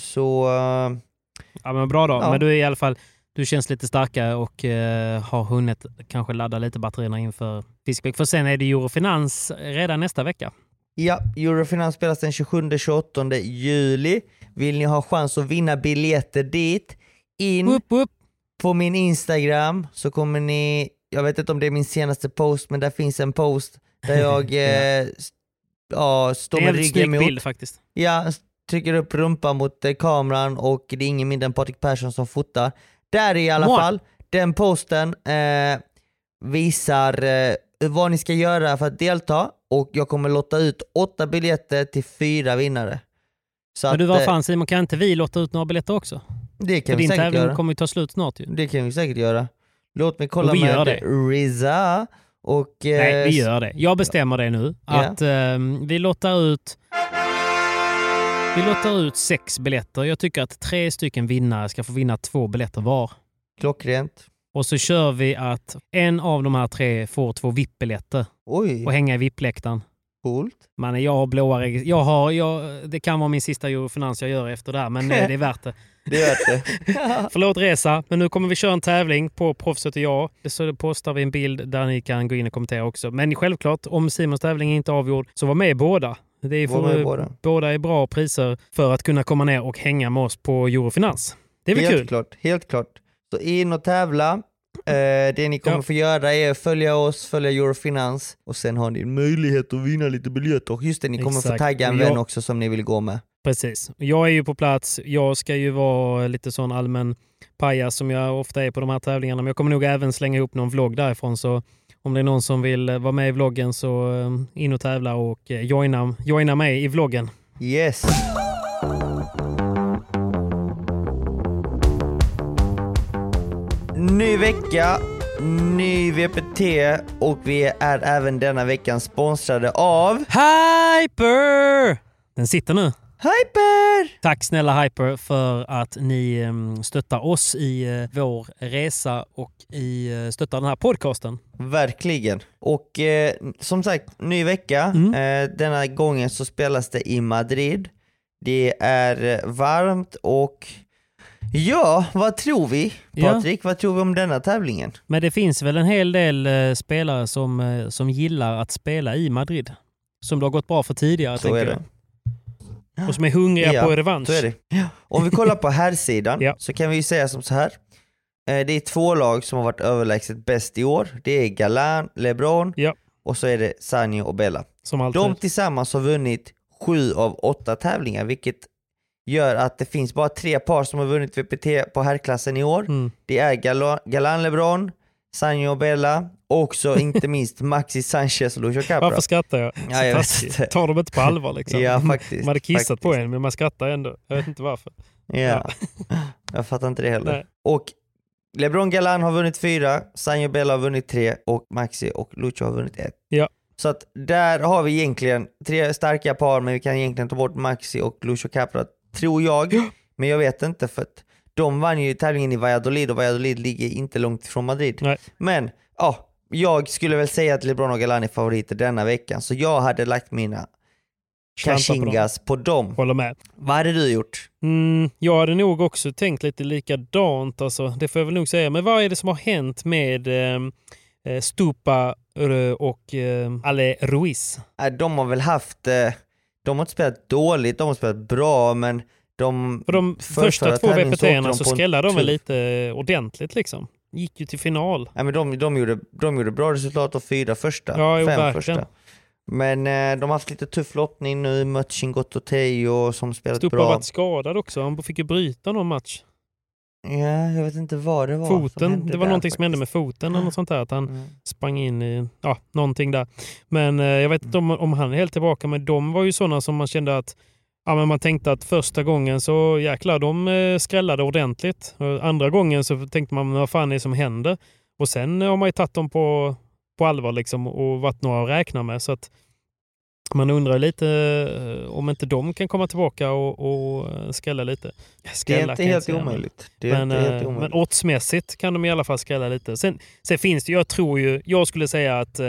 så eh, Ja, men bra då. Ja. Men du är i alla fall du känns lite starkare och eh, har hunnit kanske ladda lite batterierna inför Fiskbäck. För sen är det Eurofinans redan nästa vecka. Ja, Eurofinans spelas den 27-28 juli. Vill ni ha chans att vinna biljetter dit, in Upp, upp. på min Instagram så kommer ni, jag vet inte om det är min senaste post, men där finns en post där jag eh, ja, står med ryggen mot, bild faktiskt. ja, trycker upp rumpan mot eh, kameran och det är ingen mindre än Patrik Persson som fotar. Där i alla Mål. fall, den posten eh, visar eh, vad ni ska göra för att delta och jag kommer lotta ut åtta biljetter till fyra vinnare. Så Men du, vad eh, fan Simon, kan inte vi lotta ut några biljetter också? det För kan vi din säkert tävling göra. kommer ju ta slut snart ju. Det kan vi säkert göra. Låt mig kolla Och vi gör med det. Riza och... eh, Nej, vi gör det. Jag bestämmer det nu. Att ehm, vi lottar ut vi lottar ut sex biljetter. Jag tycker att tre stycken vinnare ska få vinna två biljetter var. Klockrent. Och så kör vi att en av de här tre får två VIP-biljetter Oj, och hänga i VIP-läktaren. coolt. Man, jag har blåa reg- jag har, jag, Det kan vara min sista Eurofinans jag gör efter det här, men eh, det är värt det. Det är värt det. Förlåt Resa, men nu kommer vi köra en tävling på Proffset och jag. Så postar vi en bild där ni kan gå in och kommentera också. Men självklart, om Simons tävling är inte avgjord, så var med i båda. Det är med i båda. båda är bra priser för att kunna komma ner och hänga med oss på Eurofinans. Det är väl helt kul? klart, helt klart. Så in och tävla. Eh, det ni kommer Ja. få göra är att följa oss, följa Eurofinans och sen har ni möjlighet att vinna lite biljetter. Och just det, ni kommer få Exakt. tagga en Och jag- vän också som ni vill gå med. Precis. Jag är ju på plats. Jag ska ju vara lite sån allmän pajas som jag ofta är på de här tävlingarna. Men jag kommer nog även slänga ihop någon vlogg därifrån. Så om det är någon som vill eh, vara med i vloggen så eh, in och tävla och eh, joina, joina mig i vloggen. Yes. Ny vecka, ny VPT och vi är även denna veckan sponsrade av Hyper! Den sitter nu. Hyper! Tack snälla Hyper för att ni eh, stöttar oss i eh, vår resa och i eh, stöttar den här podcasten. Verkligen. Och eh, som sagt, ny vecka. Mm. Eh, denna gången så spelas det i Madrid. Det är varmt och ja, vad tror vi? Ja. Patrik, vad tror vi om denna tävlingen? Men det finns väl en hel del eh, spelare som, eh, som gillar att spela i Madrid. Som det har gått bra för tidigare, Så tänker är det. jag. Och som är hungriga Ja, på revansch. Så är det. Om vi kollar på herrsidan Ja. så kan vi ju säga som så här. Eh, Det är två lag som har varit överlägset bäst i år. Det är Galan, LeBron Ja. och så är det Sanjo och Bella. De tillsammans har vunnit sju av åtta tävlingar vilket gör att det finns bara tre par som har vunnit VPT på herrklassen i år. Mm. Det är Gala- Galan LeBron, Sanjo Bella, också inte minst Maxi Sanchez och Lucio Capra. Varför skrattar jag? Ja, jag vet. Tar dem inte på allvar liksom. Ja, faktiskt, Man hade kissat faktiskt. på en men man skrattar ändå. Jag vet inte varför. Ja. Jag fattar inte det heller. Nej. Och LeBron Galan har vunnit fyra, Sanjo Bella har vunnit tre och Maxi och Lucio har vunnit ett. Ja. Så att där har vi egentligen tre starka par men vi kan egentligen ta bort Maxi och Lucio Capra, tror jag. Men jag vet inte för att de vann ju tävlingen i Valladolid och Valladolid ligger inte långt ifrån Madrid. Nej. Men ja, jag skulle väl säga att LeBron och Galan är favoriter denna veckan så jag hade lagt mina Slantar på dem. cashingas på dem. Håller med. Vad hade du gjort? Mm, jag hade nog också tänkt lite likadant, alltså. det får jag väl nog säga. Men vad är det som har hänt med eh, eh, Stupa eh, och eh, Ale Ruiz? Äh, De har väl haft, eh, de har inte spelat dåligt, de har spelat bra men de... För de förra första två VPT-erna de så skrällde de väl tuff- lite ordentligt liksom. Gick ju till final. Nej, men de, de, gjorde, de gjorde bra resultat de fyra första, Ja, jo, fem verkligen. första. Men eh, de har haft lite tuff lottning nu, mött Chingotto Teo som spelat Stupa bra. varit skadad också. Han fick ju bryta någon match. Ja, jag vet inte vad det var Foten. Det var någonting som hände med faktiskt. foten eller något sånt där. Att han Mm. sprang in i ja, någonting där. Men eh, jag vet inte om, om han är helt tillbaka. Men de var ju sådana som man kände att Ja, men man tänkte att första gången så jäklar, de eh, skrällade ordentligt. Andra gången så tänkte man vad fan är det som händer? Och sen har man ju tagit dem på, på allvar liksom och varit några att räkna med. Så att man undrar lite eh, om inte de kan komma tillbaka och, och skrälla lite. Det är Skrälla inte helt säga, omöjligt. Det är men, inte helt eh, omöjligt. men oddsmässigt kan de i alla fall skrälla lite. Sen, sen finns det, jag tror ju, jag skulle säga att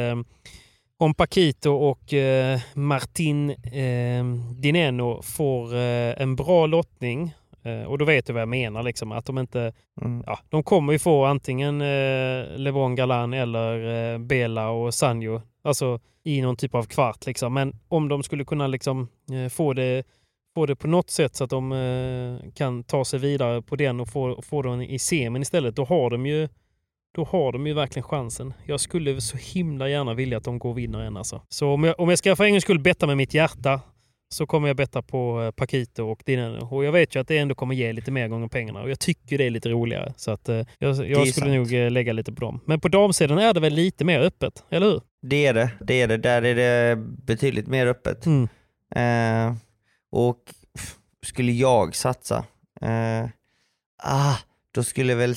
om Paquito och eh, Martin eh, Dineno får eh, en bra lottning, eh, och då vet du vad jag menar, liksom, att de inte, Mm. ja, de kommer ju få antingen eh, Levon Galan eller eh, Bela och Sanjo, alltså i någon typ av kvart. Liksom. Men om de skulle kunna liksom, eh, få det få det på något sätt så att de kan ta sig vidare på den och få, få den i semin istället, då har de ju då har de ju verkligen chansen. Jag skulle så himla gärna vilja att de går och vinner en alltså. Så om jag, om jag ska för en gångs skull betta med mitt hjärta så kommer jag betta på eh, Paquito och Dineno. Och jag vet ju att det ändå kommer ge lite mer gånger pengarna och jag tycker det är lite roligare. Så att eh, jag, jag skulle nog eh, lägga lite på dem. Men på damsidan är det väl lite mer öppet, eller hur? Det är det, det är det. Där är det betydligt mer öppet. Mm. Eh, och skulle jag satsa, eh, ah, då skulle jag väl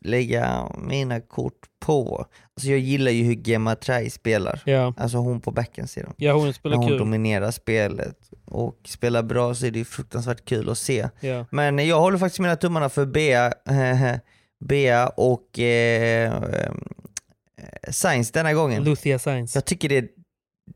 lägga mina kort på, alltså jag gillar ju hur Gemma Trai spelar, Ja. alltså hon på backensidan. ja, hon När spelar hon kul. dominerar spelet och spelar bra så är det ju fruktansvärt kul att se. Ja. Men jag håller faktiskt mina tummarna för Bea, Bea och eh, eh, Sainz denna gången. Luthia Sainz. Jag tycker det,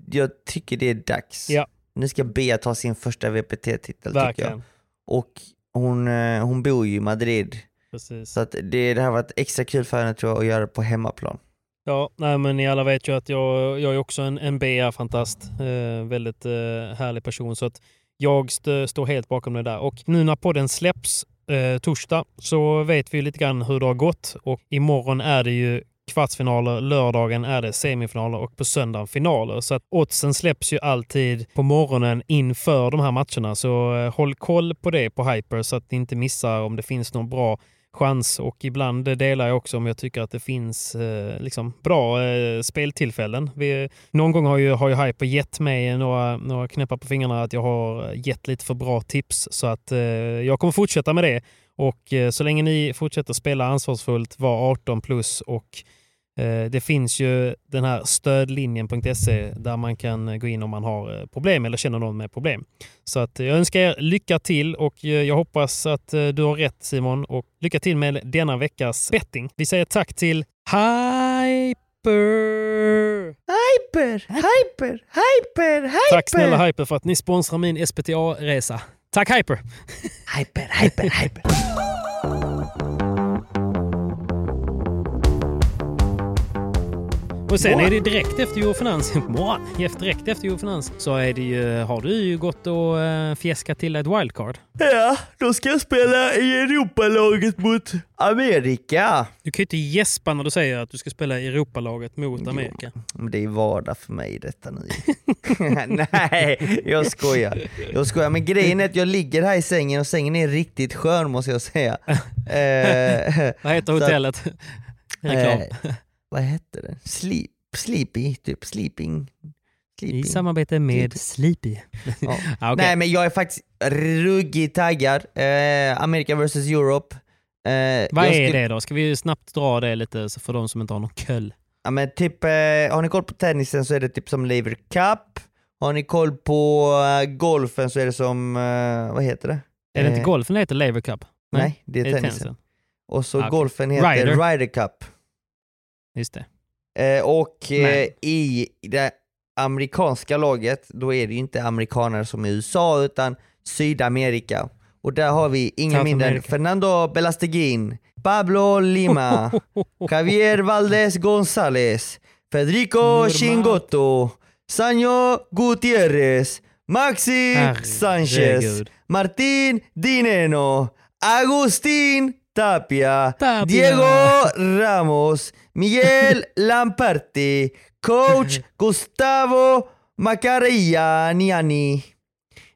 jag tycker det är dags. Ja. Nu ska Bea ta sin första VPT-titel tycker jag. Och hon, eh, hon bor ju i Madrid. Precis. Så att det, det här var ett extra kul för henne tror jag att göra på hemmaplan. Ja, nej, men ni alla vet ju att jag, jag är också en, en BA-fantast. Eh, väldigt eh, härlig person. Så att jag stö, står helt bakom det där. Och nu när podden släpps eh, torsdag så vet vi lite grann hur det har gått. Och imorgon är det ju kvartsfinaler, lördagen är det semifinaler och på söndagen finaler. Så att oddsen släpps ju alltid på morgonen inför de här matcherna. Så eh, håll koll på det på Hyper så att ni inte missar om det finns någon bra chans och ibland delar jag också om jag tycker att det finns eh, liksom bra eh, speltillfällen. Vi, någon gång har ju, har ju Hyper gett mig några, några knäppar på fingrarna att jag har gett lite för bra tips så att eh, jag kommer fortsätta med det. Och eh, så länge ni fortsätter spela ansvarsfullt, var 18 plus och det finns ju den här stödlinjen.se där man kan gå in om man har eh, problem eller känner någon med problem. Så att jag önskar er lycka till och eh, jag hoppas att eh, du har rätt Simon och lycka till med denna veckas betting. Vi säger tack till Hyper! Hyper, hyper, hyper, hyper! Tack snälla Hyper för att ni sponsrar min SPTA-resa. Tack Hyper! Hyper, hyper, hyper. Och sen är det direkt efter Eurofinans, direkt efter Eurofinans, så är det ju, har du ju gått och uh, fjäskat till ett wildcard. Ja, då ska jag spela i Europalaget mot Amerika. Du kan ju inte gäspa när du säger att du ska spela i Europalaget mot Jo. Amerika. Men det är vardag för mig detta nu. Nej, jag skojar. Jag skojar. Men grejen är att jag ligger här i sängen och sängen är riktigt skön måste jag säga. Eh, Vad heter hotellet? Reklam. Vad hette den? Sleep, sleepy, typ sleeping. I sleeping. samarbete med Sleepy. Ja. Ah, okej. Nej men jag är faktiskt ruggigt taggad. Eh, America vs Europe. Eh, Vad är skulle- det då? Ska vi snabbt dra det lite så för de som inte har någon köll? Ja, men typ, eh, har ni koll på tennisen så är det typ som Lever Cup. Har ni koll på eh, golfen så är det som, eh, vad heter det? Är det inte Eh, golfen det heter Laver Cup? Nej, det är, Är det tennisen. Och så Ah, golfen heter Ryder. Ryder, Cup. Just det. Eh, och eh, i det amerikanska laget, då är det ju inte amerikaner som i USA utan Sydamerika. Och där har vi ingen mindre än. Fernando Belasteguin, Pablo Lima, Javier Valdez González, Federico Normal. Chingotto, Sanjo Gutierrez, Maxi Herregud. Sanchez, Martín Dineno, Agustín Tapia, Tapia. Diego Ramos, Miguel Lamperti, coach Gustavo Macarianiani.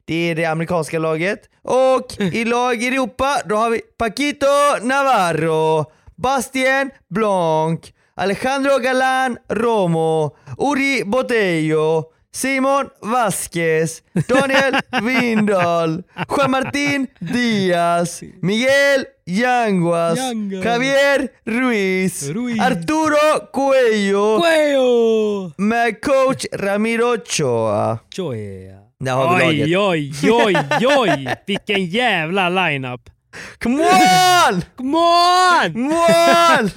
Det är det amerikanska laget. Och i lag i Europa, då har vi Paquito Navarro, Bastien Blanc, Alejandro Galan Romo, Uri Botello, Simon Vasquez, Daniel Windahl, Juan Martín Díaz, Miguel Yanguas, Yanguas. Javier Ruiz, Ruiz. Arturo Cuello Cuello! med coach Ramiro Ochoa. Joya. Där har vi. Oj, oj, oj, oj! Vilken jävla lineup! Come on! Come on! Come on!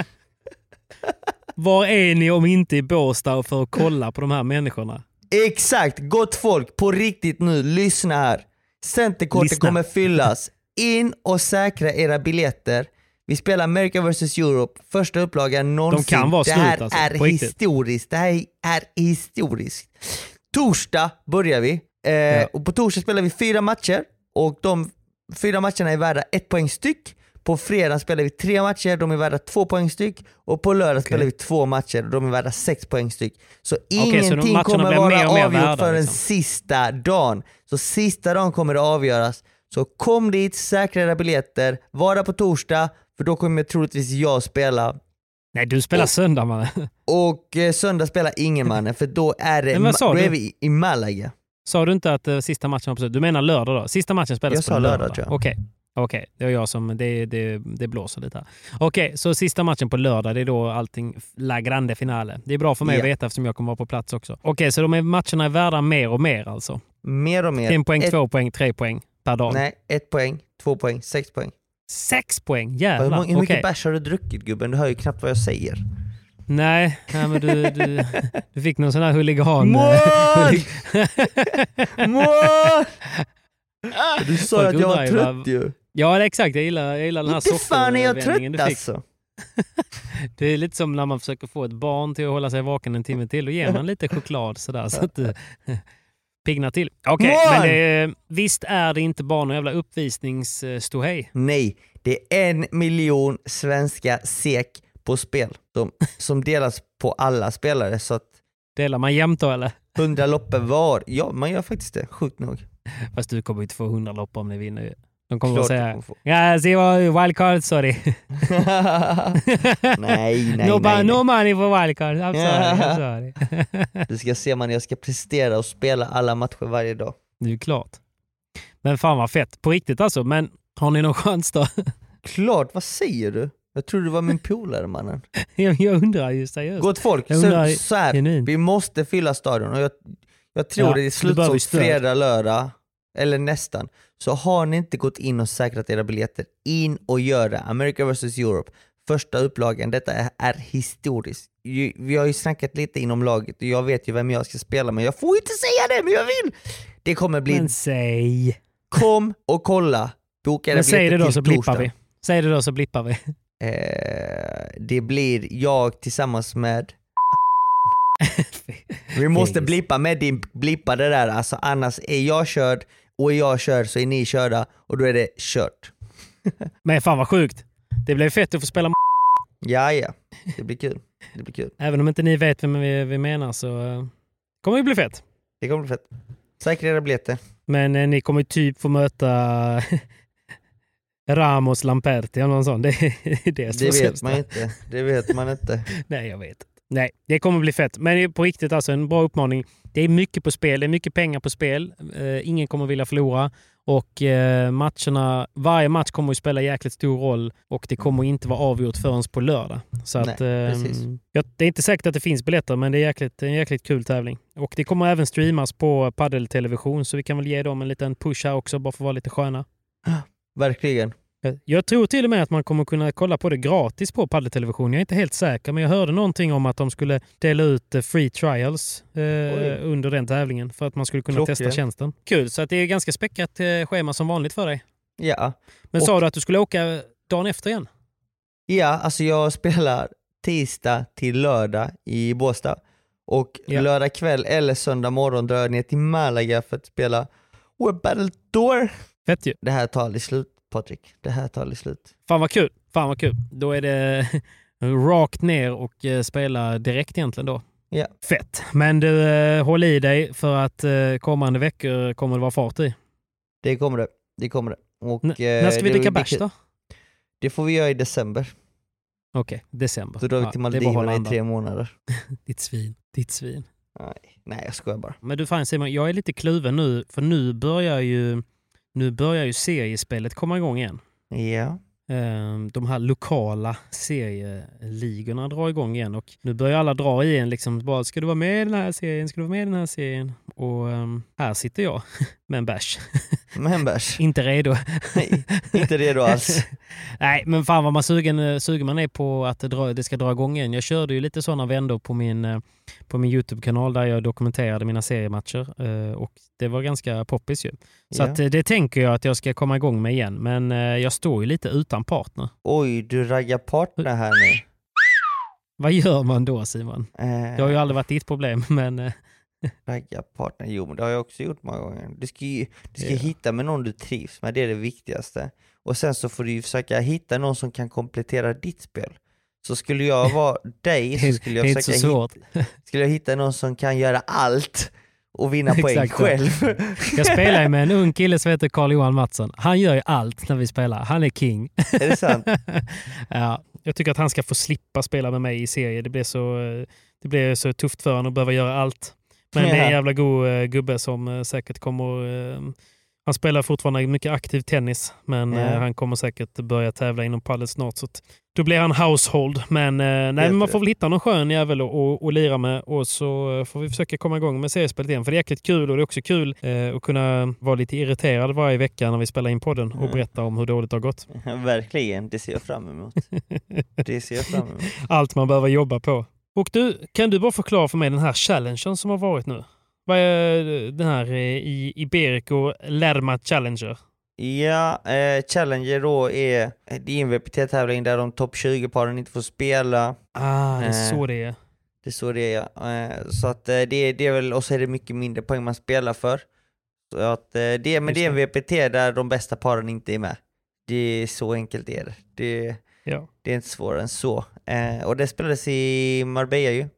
Var är ni om inte i Båstad för att kolla på de här människorna? Exakt, gott folk, på riktigt nu, lyssna här. Centerkortet Lyssna. kommer fyllas. In och säkra era biljetter. Vi spelar America vs Europe, första upplagan någonsin. kan vara det här slut alltså, är historiskt. Det här är historiskt. Torsdag börjar vi. Eh, och på torsdag spelar vi fyra matcher och de fyra matcherna är värda ett poäng styck. På fredag spelar vi tre matcher, de är värda två poäng styck. Och på lördag spelar vi två matcher och de är värda sex poäng styck. Så så ingenting matcherna kommer vara mer och mer avgjort värda, förrän liksom. sista dagen. Så sista dagen kommer det avgöras. Så kom dit, säkra era biljetter, var där på torsdag, för då kommer troligtvis jag spela. Nej, du spelar söndag mannen. Och eh, söndag spelar ingen mannen, för då är, det, sa då du? är vi i- Malaga. Sa du inte att eh, sista matchen var på söndag? Du menar lördag då? Sista matchen spelas Jag på sa lördag? lördag, tror jag. Okej, okej. det är jag som... Det, det, det blåser lite här. Okej, så sista matchen på lördag, det är då allting La Grande Finale. Det är bra för mig Ja. att veta eftersom jag kommer vara på plats också. Okej, så de är, matcherna är värda mer och mer alltså? Mer och mer. En poäng, ett, två poäng, tre poäng per dag? Nej, ett poäng, två poäng, sex poäng. Sex poäng? Hur, Jävlar. många- hur mycket bärs har du druckit gubben? Du hör ju knappt vad jag säger. Nej, nej men du, du, du fick någon sån här huligan... Mål! Mål! Du sa ju Folk att jag var trött ju. Ja, exakt. Jag gillar, jag gillar den här Inte fan är jag trött du alltså. Det är lite som när man försöker få ett barn till att hålla sig vaken en timme till. Då ger man lite choklad sådär så att det piggnar till. Okej, Mål! men det, visst är det inte bara någon jävla uppvisningsståhej? Nej, det är en miljon svenska SEK på spel som, som delas på alla spelare så att Delar man jämt då eller? 100 loppor var. Ja, man gör faktiskt det. Sjukt nog. Fast du kommer inte få 100 lopp om ni vinner ju. De kommer att säga. Ja, se vad wildcard, sorry. nej, nej, no, nej, no money for wildcard, I'm sorry. I'm sorry. Du ska se man, jag ska prestera och spela alla matcher varje dag. det är klart. Men fan vad fett. På riktigt alltså. Men har ni någon chans då? Klart, vad säger du? Jag trodde du var min polare mannen. jag, jag undrar ju seriöst. Gott folk, undrar så, så här, vi måste fylla stadion och jag, jag tror Ja, det är det slutsålt fredag, lördag, eller nästan. Så har ni inte gått in och säkrat era biljetter, in och gör det. America vs Europe, första upplagan, detta är, är historiskt. Vi har ju snackat lite inom laget och jag vet ju vem jag ska spela men jag får inte säga det men jag vill! Det kommer bli, Men säg. kom och kolla, boka era Men säg det biljetter då till så blippar torsdag. vi. Säg det då så blippar vi. Eh, det blir jag tillsammans med Vi måste blippa med din blippa det där, alltså annars är jag körd och är jag körd så är ni körda och då är det kört. Men fan vad sjukt. Det blev fett att få spela Ja, ja, det blir kul. Det blir kul. Även om inte ni vet vem vi, vi menar så eh, kommer det bli fett. Det kommer bli fett. Säkra era biljetter. Men eh, ni kommer typ få möta Ramos Lamperti eller någon sån. Det är det, Det vet man inte. Det vet man inte. Nej, jag vet Nej, det kommer bli fett. Men på riktigt alltså en bra uppmaning. Det är mycket på spel. Det är mycket pengar på spel. Eh, ingen kommer vilja förlora. Och eh, matcherna, varje match kommer att spela jäkligt stor roll och det kommer inte vara avgjort förrän på lördag. Så Nej, att, eh, ja, det är inte säkert att det finns biljetter, men det är jäkligt, en jäkligt kul tävling. Och det kommer även streamas på paddeltelevision, så vi kan väl ge dem en liten push här också, bara för att vara lite sköna. Verkligen. Jag- Jag tror till och med att man kommer kunna kolla på det gratis på paddeltelevision. Jag är inte helt säker, men jag hörde någonting om att de skulle dela ut eh, free trials eh, under den tävlingen för att man skulle kunna Klockrent. testa tjänsten. Kul, så att det är ganska späckat eh, schema som vanligt för dig. Ja. Men Och- sa du att du skulle åka dagen efter igen? Ja, alltså jag spelar tisdag till lördag i Båstad. Och Ja. lördag kväll eller söndag morgon drar jag ner till Malaga för att spela Web Battle Tour. Det här tar aldrig slut Patrik. Det här tar aldrig slut. Fan vad kul. Fan vad kul. Då är det rakt ner och eh, spela direkt egentligen då. Ja. Fett. Men du, eh, håll i dig för att eh, kommande veckor kommer det vara fart i. Det kommer det. Det kommer det. Och, N- när ska vi dricka bärs då? Det får vi göra i december. Okej, december. Så drar vi till Maldiverna i tre månader. Ditt svin. Ditt svin. Nej, nej jag skojar bara. Men du fan Simon, jag är lite kluven nu, för nu börjar ju, nu börjar ju seriespelet komma igång igen. Ja. Ehm, De här lokala serieligorna drar igång igen och nu börjar alla dra i en liksom bara, ska du vara med i den här serien, ska du vara med i den här serien? Och ehm, här sitter jag med en bärs. Men bärs. Inte redo. Nej, inte redo alls. Nej, men fan vad man sugen, eh, sugen man är på att det, dra, det ska dra igång igen. Jag körde ju lite sådana vändor på min, eh, på min YouTube-kanal där jag dokumenterade mina seriematcher eh, och det var ganska poppis ju. Så Ja. att, eh, det tänker jag att jag ska komma igång med igen. Men eh, jag står ju lite utan partner. Oj, du raggar partner här nu. Vad gör man då Simon? Eh, Det har ju aldrig varit ditt problem, men Ragga partner, jo men det har jag också gjort många gånger. Du ska, ju, du ska Ja. hitta med någon du trivs med, det är det viktigaste. Och sen så får du ju försöka hitta någon som kan komplettera ditt spel. Så skulle jag vara dig så skulle jag försöka hitta, skulle jag hitta någon som kan göra allt och vinna poäng själv. Jag spelar ju med en ung kille som heter Carl-Johan Mattsson. Han gör ju allt när vi spelar. Han är king. är det sant? ja, jag tycker att han ska få slippa spela med mig i serie. Det blir så, det blir så tufft för honom att behöva göra allt. Men det är en jävla god eh, gubbe som eh, säkert kommer... eh, Han spelar fortfarande mycket aktiv tennis, men Ja. han kommer säkert börja tävla inom padel snart. Så då blir han household. Men, eh, nej, man får väl hitta någon skön jävel att och, och lira med och så eh, får vi försöka komma igång med seriespelet igen. För det är jäkligt kul och det är också kul eh, att kunna vara lite irriterad varje vecka när vi spelar in podden och Mm. berätta om hur dåligt det har gått. Verkligen, det ser jag fram emot. Det ser jag fram emot. allt man behöver jobba på. Och du, kan du bara förklara för mig den här challengen som har varit nu? Vad är den här eh, i Iberico Lerma Challenger? Ja, eh, Challenger då är, det är en VPT-tävling där de topp 20-paren inte får spela. Ah, det är Eh. så det är. Det är så det är ja. Eh, Så att eh, det, det är väl, och så är det mycket mindre poäng man spelar för. Så att eh, det, men Just det är en VPT där de bästa paren inte är med. Det är så enkelt är det. Det, Ja. det är inte svårare än så. Eh, och det spelades i Marbella ju.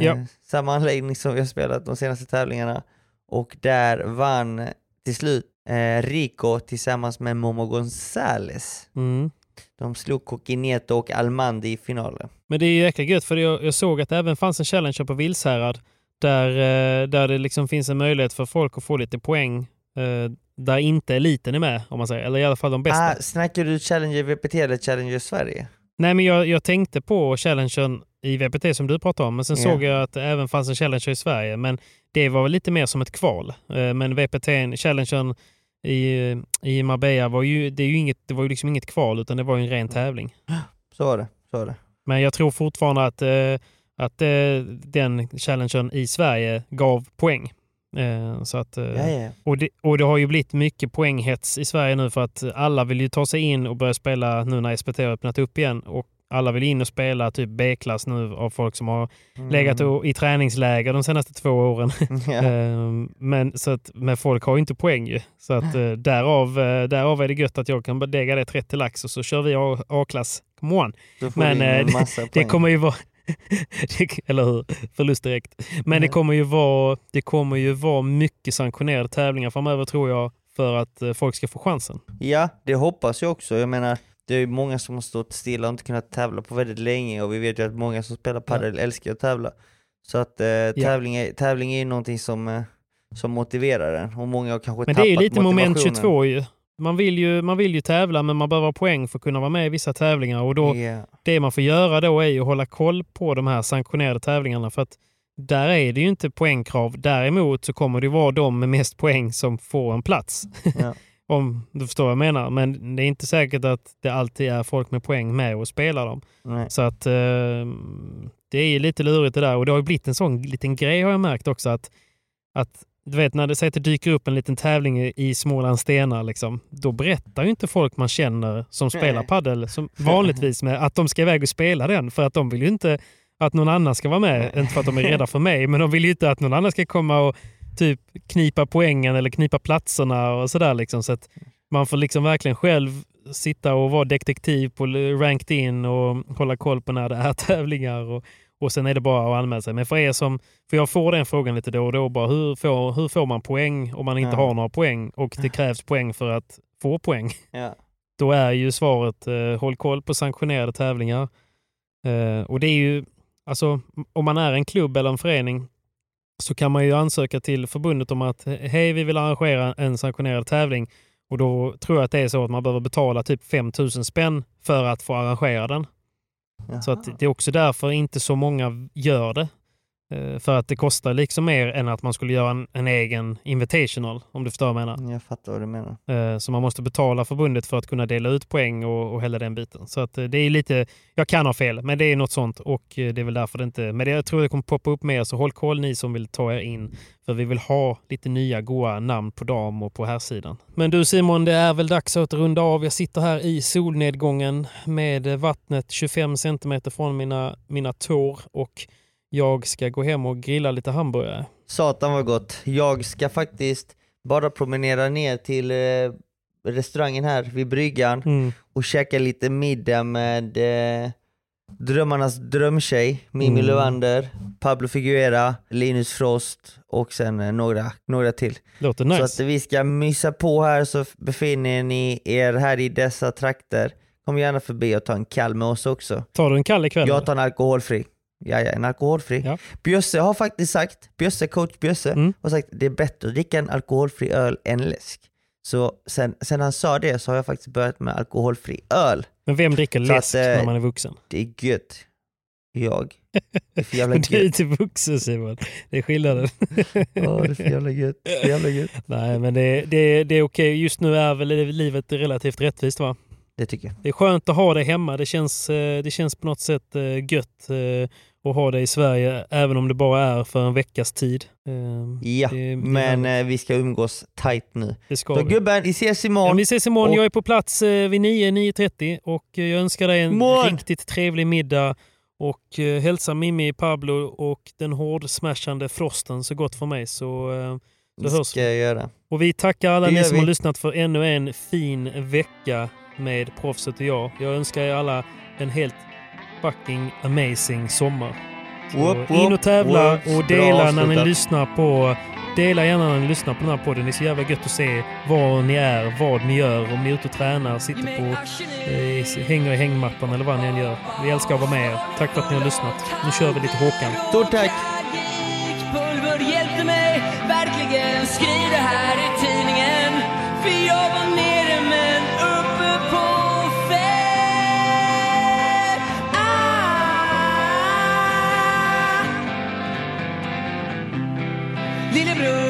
Ja. Samma anläggning som vi har spelat de senaste tävlingarna. Och där vann till slut eh, Rico tillsammans med Momo Gonzales. Mm. De slog Coquineto och Almandi i finalen. Men det är ju jäkla gött för jag, jag såg att det även fanns en challenger på Vilshärad där, eh, där det liksom finns en möjlighet för folk att få lite poäng eh, där inte eliten är med, om man säger. Eller i alla fall de bästa. Ah, snackar du Challenger VPT eller Challenger Sverige? Nej, men jag, jag tänkte på challengen i VPT som du pratade om, men sen Ja. såg jag att det även fanns en challenger i Sverige. Men det var väl lite mer som ett kval. Men VPT, challengen i, i Marbella var ju, det är ju inget, det var ju liksom inget kval, utan det var ju en ren tävling. Så var det. Så var det. Men jag tror fortfarande att, eh, att eh, den challengen i Sverige gav poäng. Eh, Så att, Ja, ja. och, det, och det har ju blivit mycket poänghets i Sverige nu för att alla vill ju ta sig in och börja spela nu när SPT har öppnat upp igen. Och alla vill in och spela typ B-klass nu av folk som har legat och, i träningsläger de senaste två åren. Ehm, men, så att, men folk har ju inte poäng ju. Så att, eh, därav, eh, därav är det gött att jag kan lägga det 30 lax och så kör vi A-klass. Come on! Men eh, det kommer ju vara... det- Eller hur? Förlust direkt. Men det Mm. kommer, ju vara, det kommer ju vara mycket sanktionerade tävlingar framöver tror jag. för att folk ska få chansen. Ja, det hoppas jag också. Jag menar, det är många som har stått stilla och inte kunnat tävla på väldigt länge och vi vet ju att många som spelar padel älskar att tävla. Så att eh, tävling, är, tävling är ju någonting som, eh, som motiverar en och många har kanske Men det är ju lite moment motivationen. 22 ju. Man vill ju, man vill ju tävla men man behöver ha poäng för att kunna vara med i vissa tävlingar och då, Ja. det man får göra då är ju att hålla koll på de här sanktionerade tävlingarna för att där är det ju inte poängkrav. Däremot så kommer det vara de med mest poäng som får en plats. Ja. Om du förstår vad jag menar. Men det är inte säkert att det alltid är folk med poäng med och spelar dem. Nej. Så att eh, det är ju lite lurigt det där. Och det har ju blivit en sån liten grej har jag märkt också att, att du vet när det, säger att det dyker upp en liten tävling i- Smålands stenar, liksom, då berättar ju inte folk man känner som spelar Nej. paddel som vanligtvis med att de ska iväg och spela den. För att de vill ju inte att någon annan ska vara med. Inte för att de är rädda för mig, men de vill ju inte att någon annan ska komma och typ knipa poängen eller knipa platserna och sådär. Liksom. Så att man får liksom verkligen själv sitta och vara detektiv på ranked in och hålla koll på när det är tävlingar. Och, och sen är det bara att anmäla sig. Men för er som, för jag får den frågan lite då och då, bara hur får, hur får man poäng om man inte Ja. har några poäng och det krävs poäng för att få poäng? Ja. Då är ju svaret eh, håll koll på sanktionerade tävlingar. Eh, och det är ju, alltså om man är en klubb eller en förening så kan man ju ansöka till förbundet om att hej, vi vill arrangera en sanktionerad tävling. Och då tror jag att det är så att man behöver betala typ 5 000 spänn för att få arrangera den. Så att det är också därför inte så många gör det. Eh, För att det kostar liksom mer än att man skulle göra en, en egen invitational, om du förstår vad jag menar. Jag fattar vad du menar. Eh, Så man måste betala förbundet för att kunna dela ut poäng och, och hela den biten. Så att eh, det är lite, jag kan ha fel, men det är något sånt och det är väl därför det inte, men det, jag tror det kommer poppa upp mer så håll koll ni som vill ta er in. För vi vill ha lite nya goa namn på dam och på här sidan. Men du Simon, det är väl dags att runda av. Jag sitter här i solnedgången med vattnet 25 centimeter från mina, mina tår och jag ska gå hem och grilla lite hamburgare. Satan vad gott. Jag ska faktiskt bara promenera ner till eh, restaurangen här vid bryggan Mm. och käka lite middag med eh, drömmarnas drömtjej, Mimi Mm. Levander, Pablo Figuera, Linus Frost och sen eh, några, några till. Låter Så nice. att vi ska mysa på här så befinner ni er här i dessa trakter. Kom gärna förbi och ta en kall med oss också. Tar du en kall ikväll? Jag tar en alkoholfri. Ja, ja, en alkoholfri. Ja. Bjösse har faktiskt sagt, Bjösse, coach Bjösse, Mm. har sagt det är bättre att dricka en alkoholfri öl än läsk. Så sen, sen han sa det så har jag faktiskt börjat med alkoholfri öl. Men vem dricker Så att, läsk eh, när man är vuxen? Det är gött. Jag. Det är för jävla Du är gött. inte vuxen Simon. Det är skillnaden. Ja, det är för jävla gött. Det är jävla gött. Nej, men det, det, det är okej. Just nu är väl livet relativt rättvist va? Det tycker jag. Det är skönt att ha det hemma. Det känns, eh, det känns på något sätt eh, gött eh, att ha det i Sverige, även om det bara är för en veckas tid. Eh, Ja, det- det men eh, vi ska umgås tight nu. Det ska Så vi. gubben, vi ses imorgon. Ja, vi ses imorgon. Och- Jag är på plats vid 9, 9.30 och jag önskar dig en Imorgon! riktigt trevlig middag och hälsa Mimmi, Pablo och den hårdsmashande Frosten så gott för mig. Så, eh, det det hörs göra. Och vi tackar alla Det ni som vi. har lyssnat för ännu en fin vecka med Proffset och jag. Jag önskar er alla en helt fucking amazing sommar. Whoop, in whoop, och tävla whoops. och dela när ni lyssnar på Dela gärna när ni lyssnar på den här podden. Det är så jävla gött att se var ni är, vad ni gör. Om ni är ute och tränar, sitter på, eh, hänger i hängmattan eller vad ni än gör. Vi älskar att vara med er. Tack för att ni har lyssnat. Nu kör vi lite Håkan. Stort tack! Pulver hjälpte mig verkligen Skriv det här i tidningen För jag var Dile Bruno.